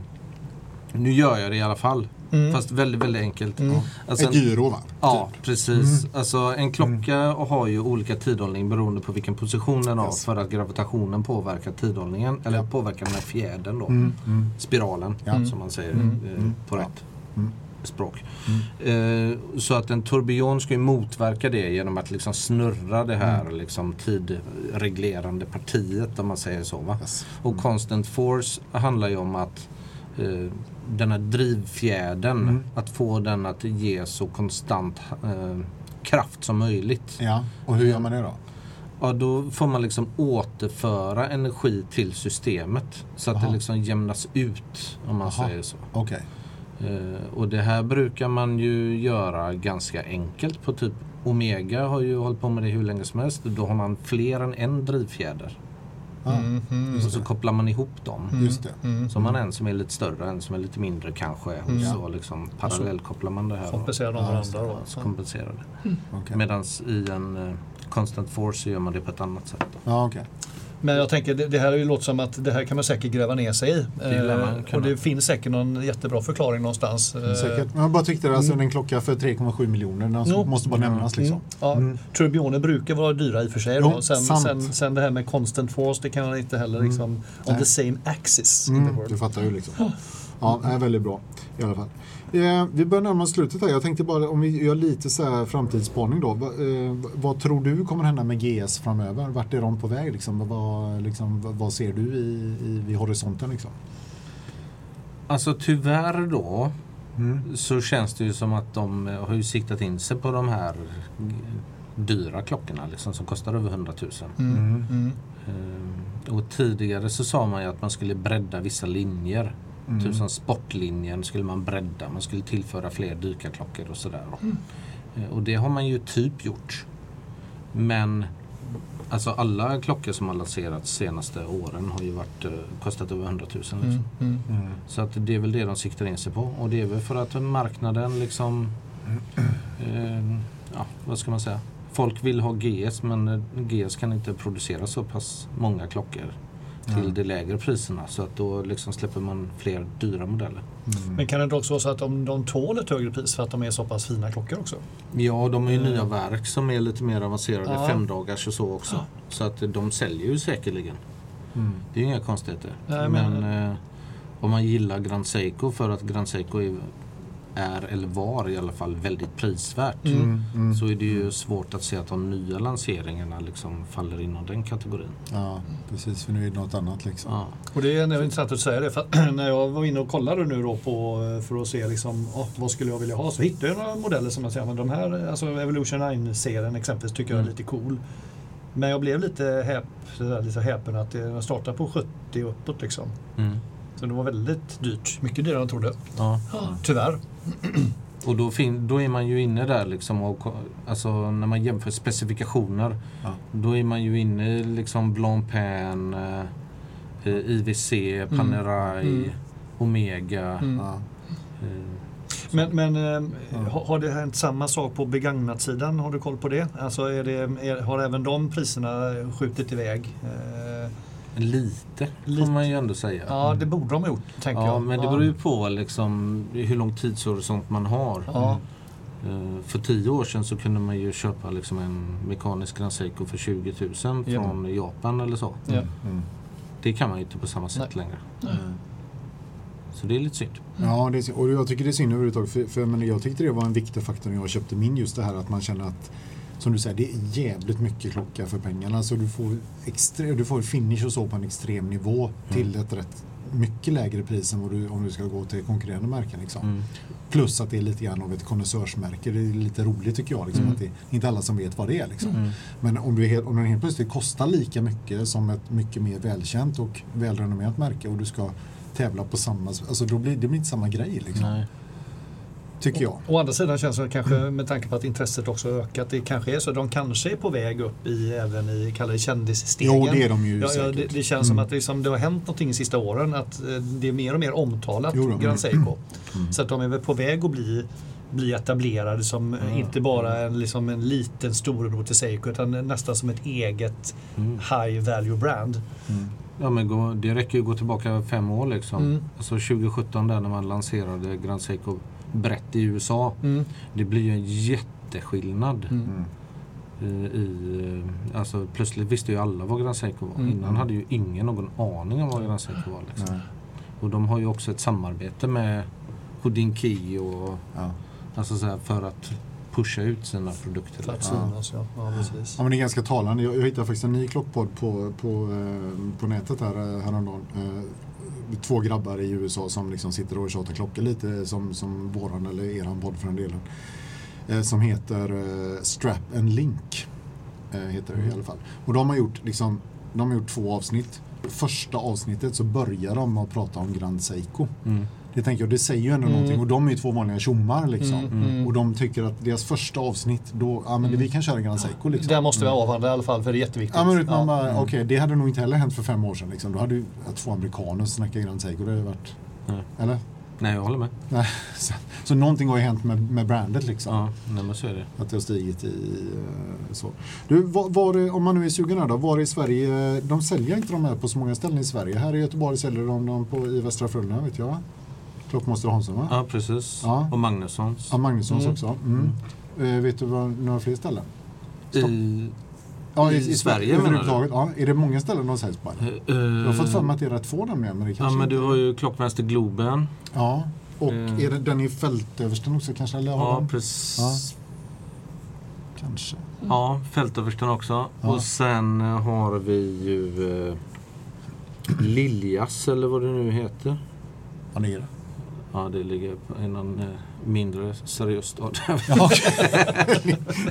nu gör jag det i alla fall. Mm. Fast väldigt, väldigt enkelt. Mm. Alltså, Ett gyro va? Ja, Typ. precis. Alltså en klocka har ju olika tidhållning beroende på vilken position den har Yes. för att gravitationen påverkar tidhållningen. Eller påverkar den här fjädern då. Mm, mm. Spiralen, Ja. som man säger Mm. eh, Mm. på Ja. rätt Mm. språk. Eh, så att en tourbillon ska ju motverka det genom att liksom snurra det här Mm. liksom tidreglerande partiet om man säger så. Va? Yes. Och constant force handlar ju om att eh, den här drivfjädern, Mm. att få den att ge så konstant eh, kraft som möjligt. Ja, och hur gör man det då? Ja, då får man liksom återföra energi till systemet så att Aha. det liksom jämnas ut om man Aha. säger så. Okej. Eh, och det här brukar man ju göra ganska enkelt på typ Omega har ju hållit på med det hur länge som helst. Då har man fler än en drivfjäder. Mm, mm. Och så kopplar man ihop dem. Just det. Mm. Så har man en som är lite större, en som är lite mindre kanske. Och Mm. så liksom parallellkopplar man det här. Kompenserar de varandra då. och så kompenserar det. Okej. Medan i en eh, constant force så gör man det på ett annat sätt. Då. Ja, okej. Men jag tänker, det, det här är ju låter som att det här kan man säkert gräva ner sig i. Det Eh, och det finns säkert någon jättebra förklaring någonstans. Eh, Säkert. Men jag bara tyckte det, alltså en klocka för 3,7 miljoner, den Jo. måste bara nämnas liksom. Mm. Ja, Mm. Turbioner brukar vara dyra i och för sig. Jo, Då. Sen, sen, sen det här med constant force, det kan man inte heller liksom, on Nej. the same axis in the Mm, world. du fattar ju liksom. Ja, det är väldigt bra i alla fall. Eh, vi börjar närma oss slutet här. Jag tänkte bara om vi gör lite så här framtidsspaning då. Va, eh, vad tror du kommer hända med GS framöver? Vart är de på väg? Liksom? Vad, liksom, vad, ser du i, i, vid horisonten? Liksom? Alltså tyvärr då Mm. så känns det ju som att de eh, har ju siktat in sig på de här dyra klockorna liksom, som kostar över 100 000. Mm. Mm. Mm. Eh, Och tidigare så sa man ju att man skulle bredda vissa linjer. Mm. Typ som sportlinjen skulle man bredda. Man skulle tillföra fler dykarklockor och sådär. Eh, Och det har man ju typ gjort. Men alltså alla klockor som har lanserats senaste åren har ju varit, eh, kostat över 100 000. Liksom. Mm, mm. Mm. Så att det är väl det de siktar in sig på. Och det är väl för att marknaden liksom... Eh, ja, vad ska man säga? Folk vill ha GS men eh, GS kan inte producera så pass många klockor till Nej. de lägre priserna. Så att då liksom släpper man fler dyra modeller. Mm. Men kan det inte också vara så att de, de tål ett högre pris för att de är så pass fina klockor också? Ja, de har ju Mm. nya verk som är lite mer avancerade, Ja. femdagars och så också. Så att de säljer ju säkerligen. Mm. Det är ju inga konstigheter. Nej, men men- eh, om man gillar Grand Seiko för att Grand Seiko är, är, eller var i alla fall, väldigt prisvärt. Mm. Mm. Så är det ju svårt att se att de nya lanseringarna liksom faller inom den kategorin. Ja, precis. För nu är det något annat liksom. Ja. Och det är intressant att säga det för när jag var inne och kollade nu då på för att se liksom, åh, vad skulle jag vilja ha så hittade jag några modeller som jag säger, men de här, alltså Evolution 9-serien exempelvis tycker jag är Mm. lite cool. Men jag blev lite, häp, sådär, lite häpen att det startar på 70 och uppåt liksom. Mm. Så det var väldigt dyrt, mycket dyrare än jag trodde. Ja. Tyvärr. Och då, fin- då är man ju inne där liksom och, alltså när man jämför specifikationer Ja. då är man ju inne i liksom Blancpain, eh, eh, IWC, Panerai, Mm. Omega. Mm. Ja. Eh, Men, men eh, Ja. har, har det hänt samma sak på begagnat-sidan? Har du koll på det? Alltså är det är, har även de priserna skjutit iväg? Eh, lite, Lite. får man ju ändå säga. ja, det borde de ha gjort, tänker Ja, jag. men det beror ju på liksom, hur lång tidshorisont man har. Ja, Eh, För tio år sedan så kunde man ju köpa liksom en mekanisk Grand Seiko för 20 000 Ja. från Japan eller så. ja. Mm. Det kan man ju inte på samma sätt Nej. längre. Mm. Så det är lite synd. Ja, det är, och jag tycker det är synd överhuvudtaget. För, för men jag tyckte det var en viktig faktor när jag köpte min. Just det här att man känner att som du säger, det är jävligt mycket klocka för pengarna. Så du får, extre, du får finish och så på en extrem nivå till ett rätt mycket lägre pris än du, om du ska gå till konkurrerande märken. Liksom. Mm. Plus att det är lite grann av ett konnässörsmärke. Det är lite roligt tycker jag. Liksom, Mm. att det är inte alla som vet vad det är. Liksom. Mm. Men om, du om den helt plötsligt kostar lika mycket som ett mycket mer välkänt och välrenommerat märke och du ska tävla på samma... Alltså då blir det blir inte samma grej. Liksom, Nej. Tycker jag. Å andra sidan känns det kanske med tanke på att intresset också ökat. Det kanske är så att de kanske är på väg upp i även i kändisstegen. Jo, det är de ju Ja, ja, säkert. det, det känns som Mm. att liksom, det har hänt någonting de sista åren. Att eh, det är mer och mer omtalat, Jo. Grand Seiko. Mm. Så att de är väl på väg att bli, bli etablerade som eh, inte bara en, liksom en liten storebror till Seiko utan nästan som ett eget Mm. high value brand. Mm. Ja, men gå, det räcker ju att gå tillbaka fem år liksom. Mm. Alltså 2017 där när man lanserade Grand Seiko brett i USA. Mm. Det blir ju en jätteskillnad. Mm. Mm. I, i, eh, alltså, plötsligt visste ju alla vad Grand Seiko var. Mm. Innan hade ju ingen någon aning om vad Grand Seiko var. Liksom. Och de har ju också ett samarbete med Houdin och Ja. alltså så här, för att pusha ut sina produkter. Ja. ja, precis. Ja, men det är ganska talande. Jag, jag hittade faktiskt en ny klockpodd på, på, eh, på nätet här eh, häromdagen. Två grabbar i USA som liksom sitter och tjatar klockor lite som, som våran eller eran podd för den delen. Eh, som heter eh, Strap and Link. Eh, heter det i alla fall. Och de har gjort, liksom, de har gjort två avsnitt. Första avsnittet så börjar de med att prata om Grand Seiko. Mm. Det tänker jag, det säger ju ändå Mm. någonting. Och de är ju två vanliga tjommar liksom. Mm, mm. Och de tycker att deras första avsnitt, då, ja men Mm. vi kan köra Grand Seiko liksom. Det måste vi avhandla i alla fall för det är jätteviktigt. Ja men man Ja. bara, Mm. okej det hade nog inte heller hänt för fem år sedan liksom. Då hade ju två amerikaner snackat Grand Seiko, det hade varit... Nej. Eller? Nej, jag håller med. Så, så någonting har ju hänt med, med brandet liksom. Ja, nej, men så är det. Att det har stigit i eh, så. Du, var, var det, om man nu är sugen här då, var i Sverige, de säljer inte de här på så många ställen i Sverige. Här i Göteborg säljer de dem på, i Västra Frölunda vet jag. Klockmonster Hansson va? Ja, precis. Ja. Och Magnussons. Ja, Magnussons Mm. också. Mm. Eh, vet du vad, några fler ställen? Stopp. I, Ja, I Sverige menar du? Ja, är det många ställen de säljs på? eh, Jag har fått för mig att det är rätt få nämligen. Men det Ja, men du har ju Klockmäster Globen. Ja, och Eh. är det den i fältöversten också kanske? Eller Ja, precis. Kanske. Ja, fältöversten också. Ja. Och sen har vi ju eh, Liljas eller vad det nu heter. Ja, det är det. Ja, det ligger på- i någon eh, mindre seriös stad.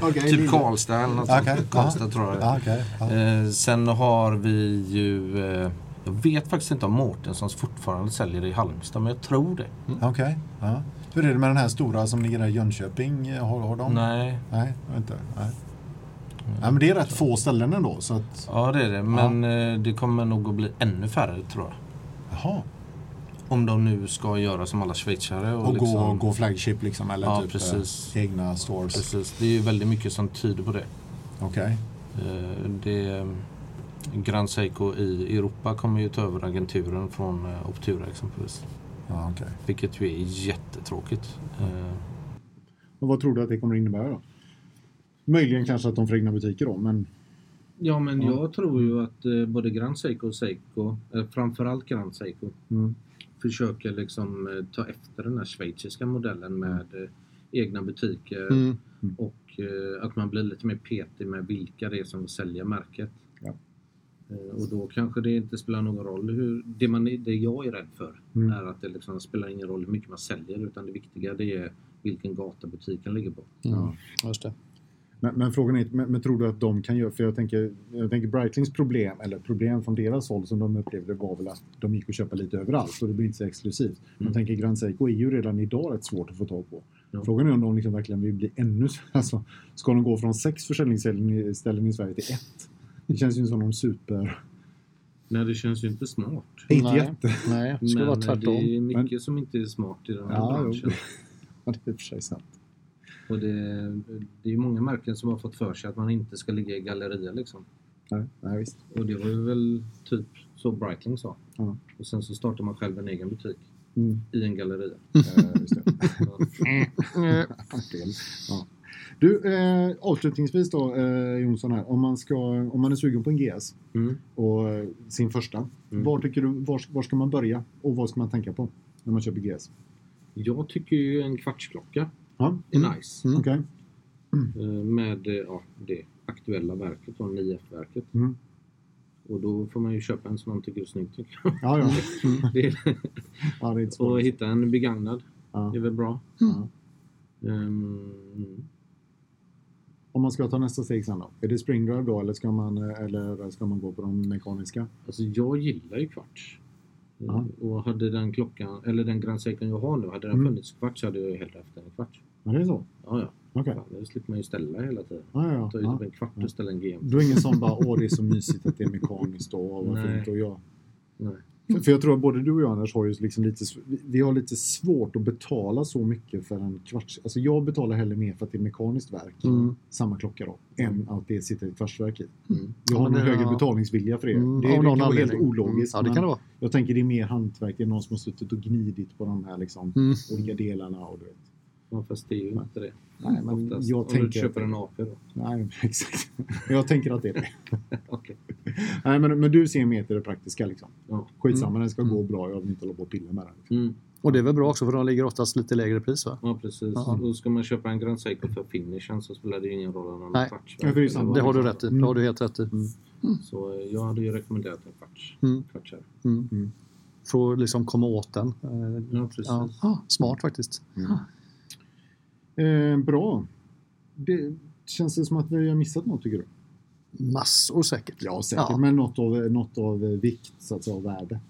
Okej, typ. Karlstad eller något Okej, sånt. Karlstad tror jag. Ja, ja. Eh, sen har vi ju... Eh, jag vet faktiskt inte om Mårtenssons fortfarande säljer det i Halmstad, men jag tror det. Okej, ja. Hur är det med den här stora som ligger där i Jönköping? Har, har de? Nej, Nej, inte. Nej. Ja, men det är rätt få ställen ändå. Så att, ja det är det. Men eh, det kommer nog att bli ännu färre tror jag. jaha. Om de nu ska göra som alla schweizare. Och, Och gå, liksom, gå flagship liksom? Eller Ja, typ precis. eh, egna stores? Precis, det är ju väldigt mycket som tyder på det. Okej. Eh, det Grand Seiko i Europa kommer ju ta över agenturen från eh, Optura exempelvis. Ja, okej. Vilket ju är jättetråkigt. Eh, Och vad tror du att det kommer innebära då? Möjligen kanske att de får egna butiker då, men Ja, men Ja. jag tror ju att eh, både Grand Seiko och Seiko, eh, framförallt Grand Seiko, mm. Försöker liksom eh, ta efter den här schweiziska modellen med eh, egna butiker Mm. och eh, att man blir lite mer petig med vilka det är som säljer märket. Ja. Och då kanske det inte spelar någon roll hur... Det, man, det jag är rädd för Mm. är att det liksom spelar ingen roll hur mycket man säljer utan det viktiga det är vilken gata butiken ligger på. Mm. Ja. Just det. Men, men frågan är, men, men tror du att de kan göra, för jag tänker, jag tänker Breitlings problem, eller problem från deras håll som de upplevde var väl att de gick och köpa lite överallt och det blir inte så exklusivt. Man Mm. tänker Grand Seiko är ju redan idag rätt svårt att få tag på. Ja. Frågan är om de liksom verkligen vill bli ännu, alltså, ska de gå från sex försäljningsställen i, Sverige till ett? Det känns ju som de super, Nej, det känns ju inte smart. inte Nej. jätte. Nej, det skulle Men vara tvärtom. det är mycket som inte är smart i den här Ja, jo. branschen. Ja, det är i och för sig sant. Och det, det är ju många märken som har fått för sig att man inte ska ligga i gallerier liksom. Nej, nej, visst. Och det var ju väl typ så Breitling sa. Ja. Och sen så startar man själv en egen butik Mm. i en galleria. Ja. Du, eh, avslutningsvis då eh, Jonsson här. Om man, ska, om man är sugen på en GS Mm. och eh, sin första. Mm. Var, tycker du, var, var ska man börja och vad ska man tänka på när man köper GS? Jag tycker ju en kvartsklocka Ja, är nice. Mm. okej. Eh, Med eh, ja, det aktuella verket, då, 9F-verket. Mm. Och då får man ju köpa en som man tycker är snygg. Tycker jag. Ja, ja. Det är, ja, det är och hitta en begagnad Ja. är väl bra. Ja. Ehm, Om man ska ta nästa steg sen då? Är det springdrive då eller ska man, eh, eller ska man gå på de mekaniska? Alltså jag gillar ju kvarts. Ja. Och hade den klockan, eller den Grand Seikon jag har nu, hade den Mm. funnits kvarts så hade jag ju hellre haft den i kvarts. Ja, det är så? Ja, ja. Okej. Fan, det slipper man ju ställa hela tiden. Ja, ja, Ta ja. ju typ en kvart Ja. och ställa en GM. Du är ingen sån bara, åh det är så mysigt att det är mekaniskt och vad Nej. fint och jag. Nej. För, för jag tror att både du och jag Anders har ju liksom lite, vi- har lite svårt att betala så mycket för en kvarts. Alltså jag betalar hellre mer för att det är mekaniskt verk, Mm. samma klocka då, än att det sitter ett kvartsverk i. Mm. Jag har en högre ja. betalningsvilja för det. Mm, det, av det kan helt ologiskt. Ja, det kan det vara. Jag tänker det är mer hantverk, det är någon som har suttit och gnidit på de här liksom, Mm. olika delarna. Och du vet. Ja, fast det är ju Nej. inte det. Nej, men Oftast. jag Om tänker du köper att- en AP då. Nej, exakt. Jag tänker att det är det. Okej. Nej, men, men du ser mer till det praktiska liksom. Ja. Skitsamma, den ska gå bra. Jag vill inte hålla på och pilla med den. Liksom. Mm. Och det är väl bra också för de ligger oftast lite lägre pris va? ja, precis. Ja. Och ska man köpa en Grand Seiko för finishen så spelar det ju ingen roll om den Nej. är kvarts. Ja, för det är samma. Det har du rätt i. Mm. Det har du helt rätt i. Så eh, jag hade ju rekommenderat en kvarts. Mm. kvarts här. Mm. Mm. För att liksom komma åt den. Eh, Ja, precis. Ja. Ah, smart faktiskt. Eh, bra. Det, känns det som att vi har missat något tycker du? Massor säkert. Ja, säkert. Ja. Men något av, något av vikt, så att säga, och värde.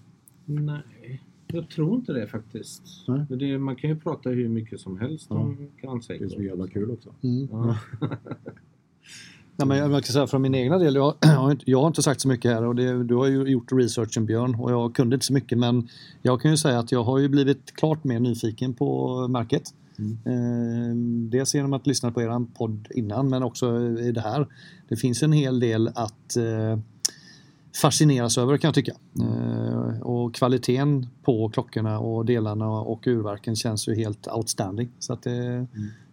Nej, jag tror inte det faktiskt. Det, man kan ju prata hur mycket som helst Ja. om Grand Det är så jävla kul också. Mm. Ja. Nej, men jag kan säga från min egna del, jag, jag, har inte, jag har inte sagt så mycket här och det, du har ju gjort researchen Björn och jag kunde inte så mycket men jag kan ju säga att jag har ju blivit klart mer nyfiken på märket. Mm. Eh, dels genom att lyssna på er podd innan men också i det här. Det finns en hel del att eh, fascineras över kan jag tycka. Eh, och kvaliteten på klockorna och delarna och urverken känns ju helt outstanding. Så att det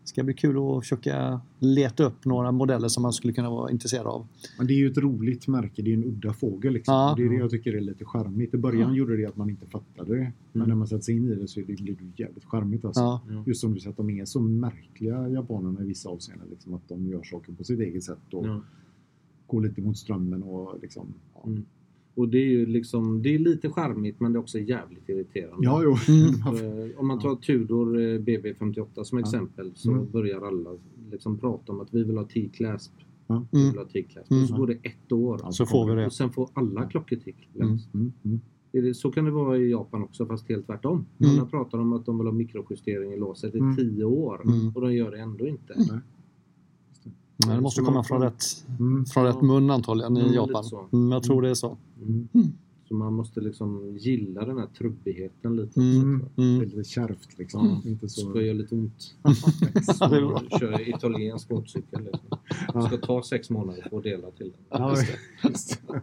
ska bli kul att försöka leta upp några modeller som man skulle kunna vara intresserad av. Men det är ju ett roligt märke. Det är en udda fågel. Liksom. Ja. Det är det jag tycker är lite charmigt. I början Ja. gjorde det att man inte fattade det. Men Mm. när man sätter sig in i det så är det, blir det jävligt charmigt. Alltså. Ja, Ja. Just som du säger, att de är så märkliga japanerna i vissa avseenden. Liksom, att de gör saker på sitt eget sätt och Ja. går lite mot strömmen. Och liksom, ja. Mm. Och det är ju liksom, det är lite charmigt men det är också jävligt irriterande. Ja, jo. Eh, Om man tar Tudor eh, BB58 som exempel så Mm. börjar alla liksom prata om att vi vill ha T-clasp. Ja. Vi Mm. vill ha T-clasp. Mm. Och så går det ett år. Så får vi det. Och sen får alla klockor T-clasp. Mm. Mm, mm. Det- Så kan det vara i Japan också fast helt tvärtom. Mm. Alla pratar om att de vill ha mikrojustering i låset i Mm. tio år Mm. och de gör det ändå inte. Nej, det måste Så komma man- från rätt, Mm. från rätt mun antagligen Mm, i Japan. Mm, jag tror det är så. Mm. Så man måste liksom gilla den här trubbigheten lite. Mm. Mm. Det är lite kärvt liksom. Mm. Inte så... Ska göra lite ont. Ja. Så kör italiensk motorcykel. Liksom. Det ska ta sex månader för att dela till den. Ja, just det.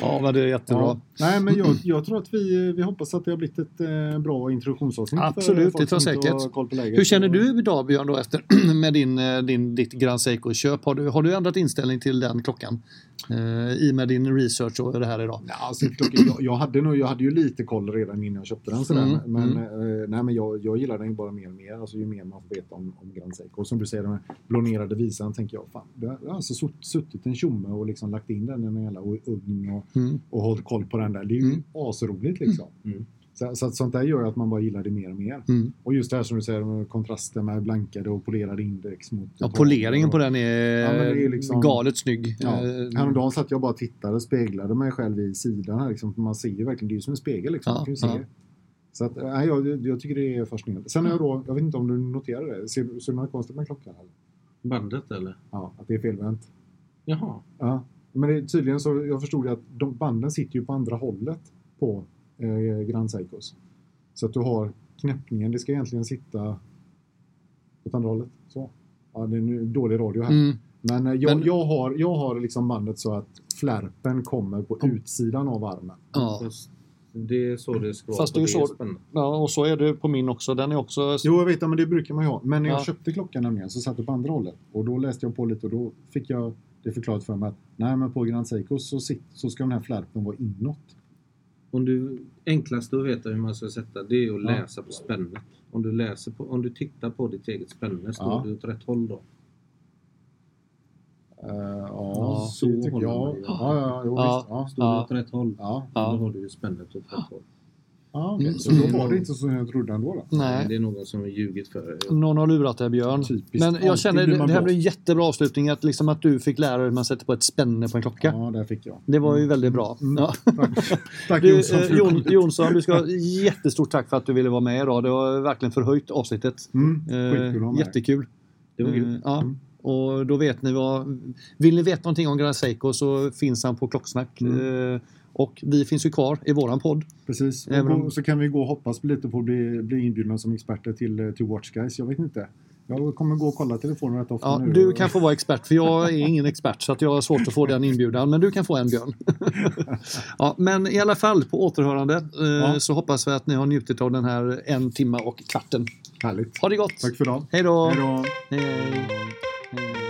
Ja, men det är jättebra. Ja. Nej, men jag, jag tror att vi, vi hoppas att det har blivit ett eh, bra introduktionsavsnitt. Absolut, det tror jag säkert. Hur känner du idag Björn då efter med din, eh, din, ditt Grand Seiko-köp? Har du, har du ändrat inställning till den klockan? Eh, I och med din research och det här idag? Ja, alltså, klockan- jag, jag, hade nog, jag hade ju lite koll redan innan jag köpte den. Sådär. Mm, Men, mm. eh, nej, men jag, jag gillar den bara mer och mer. Alltså, ju mer man får veta om, om Grand Seiko. Och som du säger, den här blonerade visan tänker jag, fan, det har alltså sutt- suttit en tjomme och liksom lagt in den i en jävla ugn och, Mm. och hållit koll på den där. Det är ju Mm. asroligt liksom. Mm. Så, så att sånt där gör att man bara gillar det mer och mer. Mm. Och just det här som du säger, med kontrasten med blankade och polerade index mot... Ja, poleringen på den är, Ja, är liksom- galet snygg. Ja. Eh, Häromdagen satt jag bara och tittade och speglade mig själv i sidan. Här, liksom. Man ser ju verkligen, det är ju som en spegel. Liksom. Ja, Man kan ju se. ja. Så att, nej, jag, jag tycker det är fascinerande. Sen har jag då, jag vet inte om du noterade det, ser, ser du något konstigt med klockan? Eller? Bandet eller? Ja, att det är felvänt. Jaha. Ja. Men det, är tydligen så, jag förstod att de, banden sitter ju på andra hållet på eh, Grand Seikos. Så att du har knäppningen, det ska egentligen sitta åt andra hållet. Så. Ja, det är nu dålig radio här. Mm. Men, eh, jag, Men- jag har, jag har liksom bandet så att flärpen kommer på utsidan av armen. Ja. Det är så det ska vara. Fast det är och så- ja, och så är det på min också. Den är också... Jo, jag vet, men det brukar man ju ha. Men när jag Ja. köpte klockan nämligen så satt det på andra hållet. Och då läste jag på lite och då fick jag det förklarat för mig att nej, men på Grand Seiko så, sit, så ska den här flärpen vara inåt. Om du, enklaste att veta hur man ska sätta det är att Ja. läsa på spännet. Om du, läser på, om du tittar på ditt eget spänne, står Ja. du åt rätt håll då? Uh, ja, Ja, så så tycker håller jag. ju. Ja, ja, jo, Ja. visst. Ja, Står Ja. du åt rätt håll, ja. Ja. då har du ju spännet åt rätt håll. Ja okej. Mm. Så då var det inte så jag trodde ändå. Då. Nej, Det är någon som har ljugit för dig. någon har lurat dig Björn. Typiskt. Men jag känner blir det, det här blev en jättebra avslutning. Att, liksom att du fick lära dig hur man sätter på ett spänne på en klocka. Ja, där fick jag. Det var ju väldigt bra. Mm. Ja. Tack Du, Jonsson. eh, Jon. Jonsson, du ska ha jättestort tack för att du ville vara med idag. Det har verkligen förhöjt avsnittet. Mm, Eh, jättekul. Det var Eh, kul. ja. Mm. Och då vet ni vad... Vill ni veta någonting om Grand Seiko så finns han på Klocksnack. Mm. Eh, och vi finns ju kvar i våran podd. Precis. Och Även om- så kan vi gå och hoppas lite på att bli, bli inbjudna som experter till uh, To Watch Guys. Jag vet inte. Jag kommer gå och kolla telefonen rätt ofta Ja, nu. du kan få vara expert, för jag är ingen expert så att jag har svårt att få den inbjudan. Men du kan få en Björn. ja, men i alla fall, på återhörande eh, Ja. så hoppas vi att ni har njutit av den här en timme och kvarten. Härligt. Ha det gott! Tack för idag. Hej då! Hej då. Hej. Hej.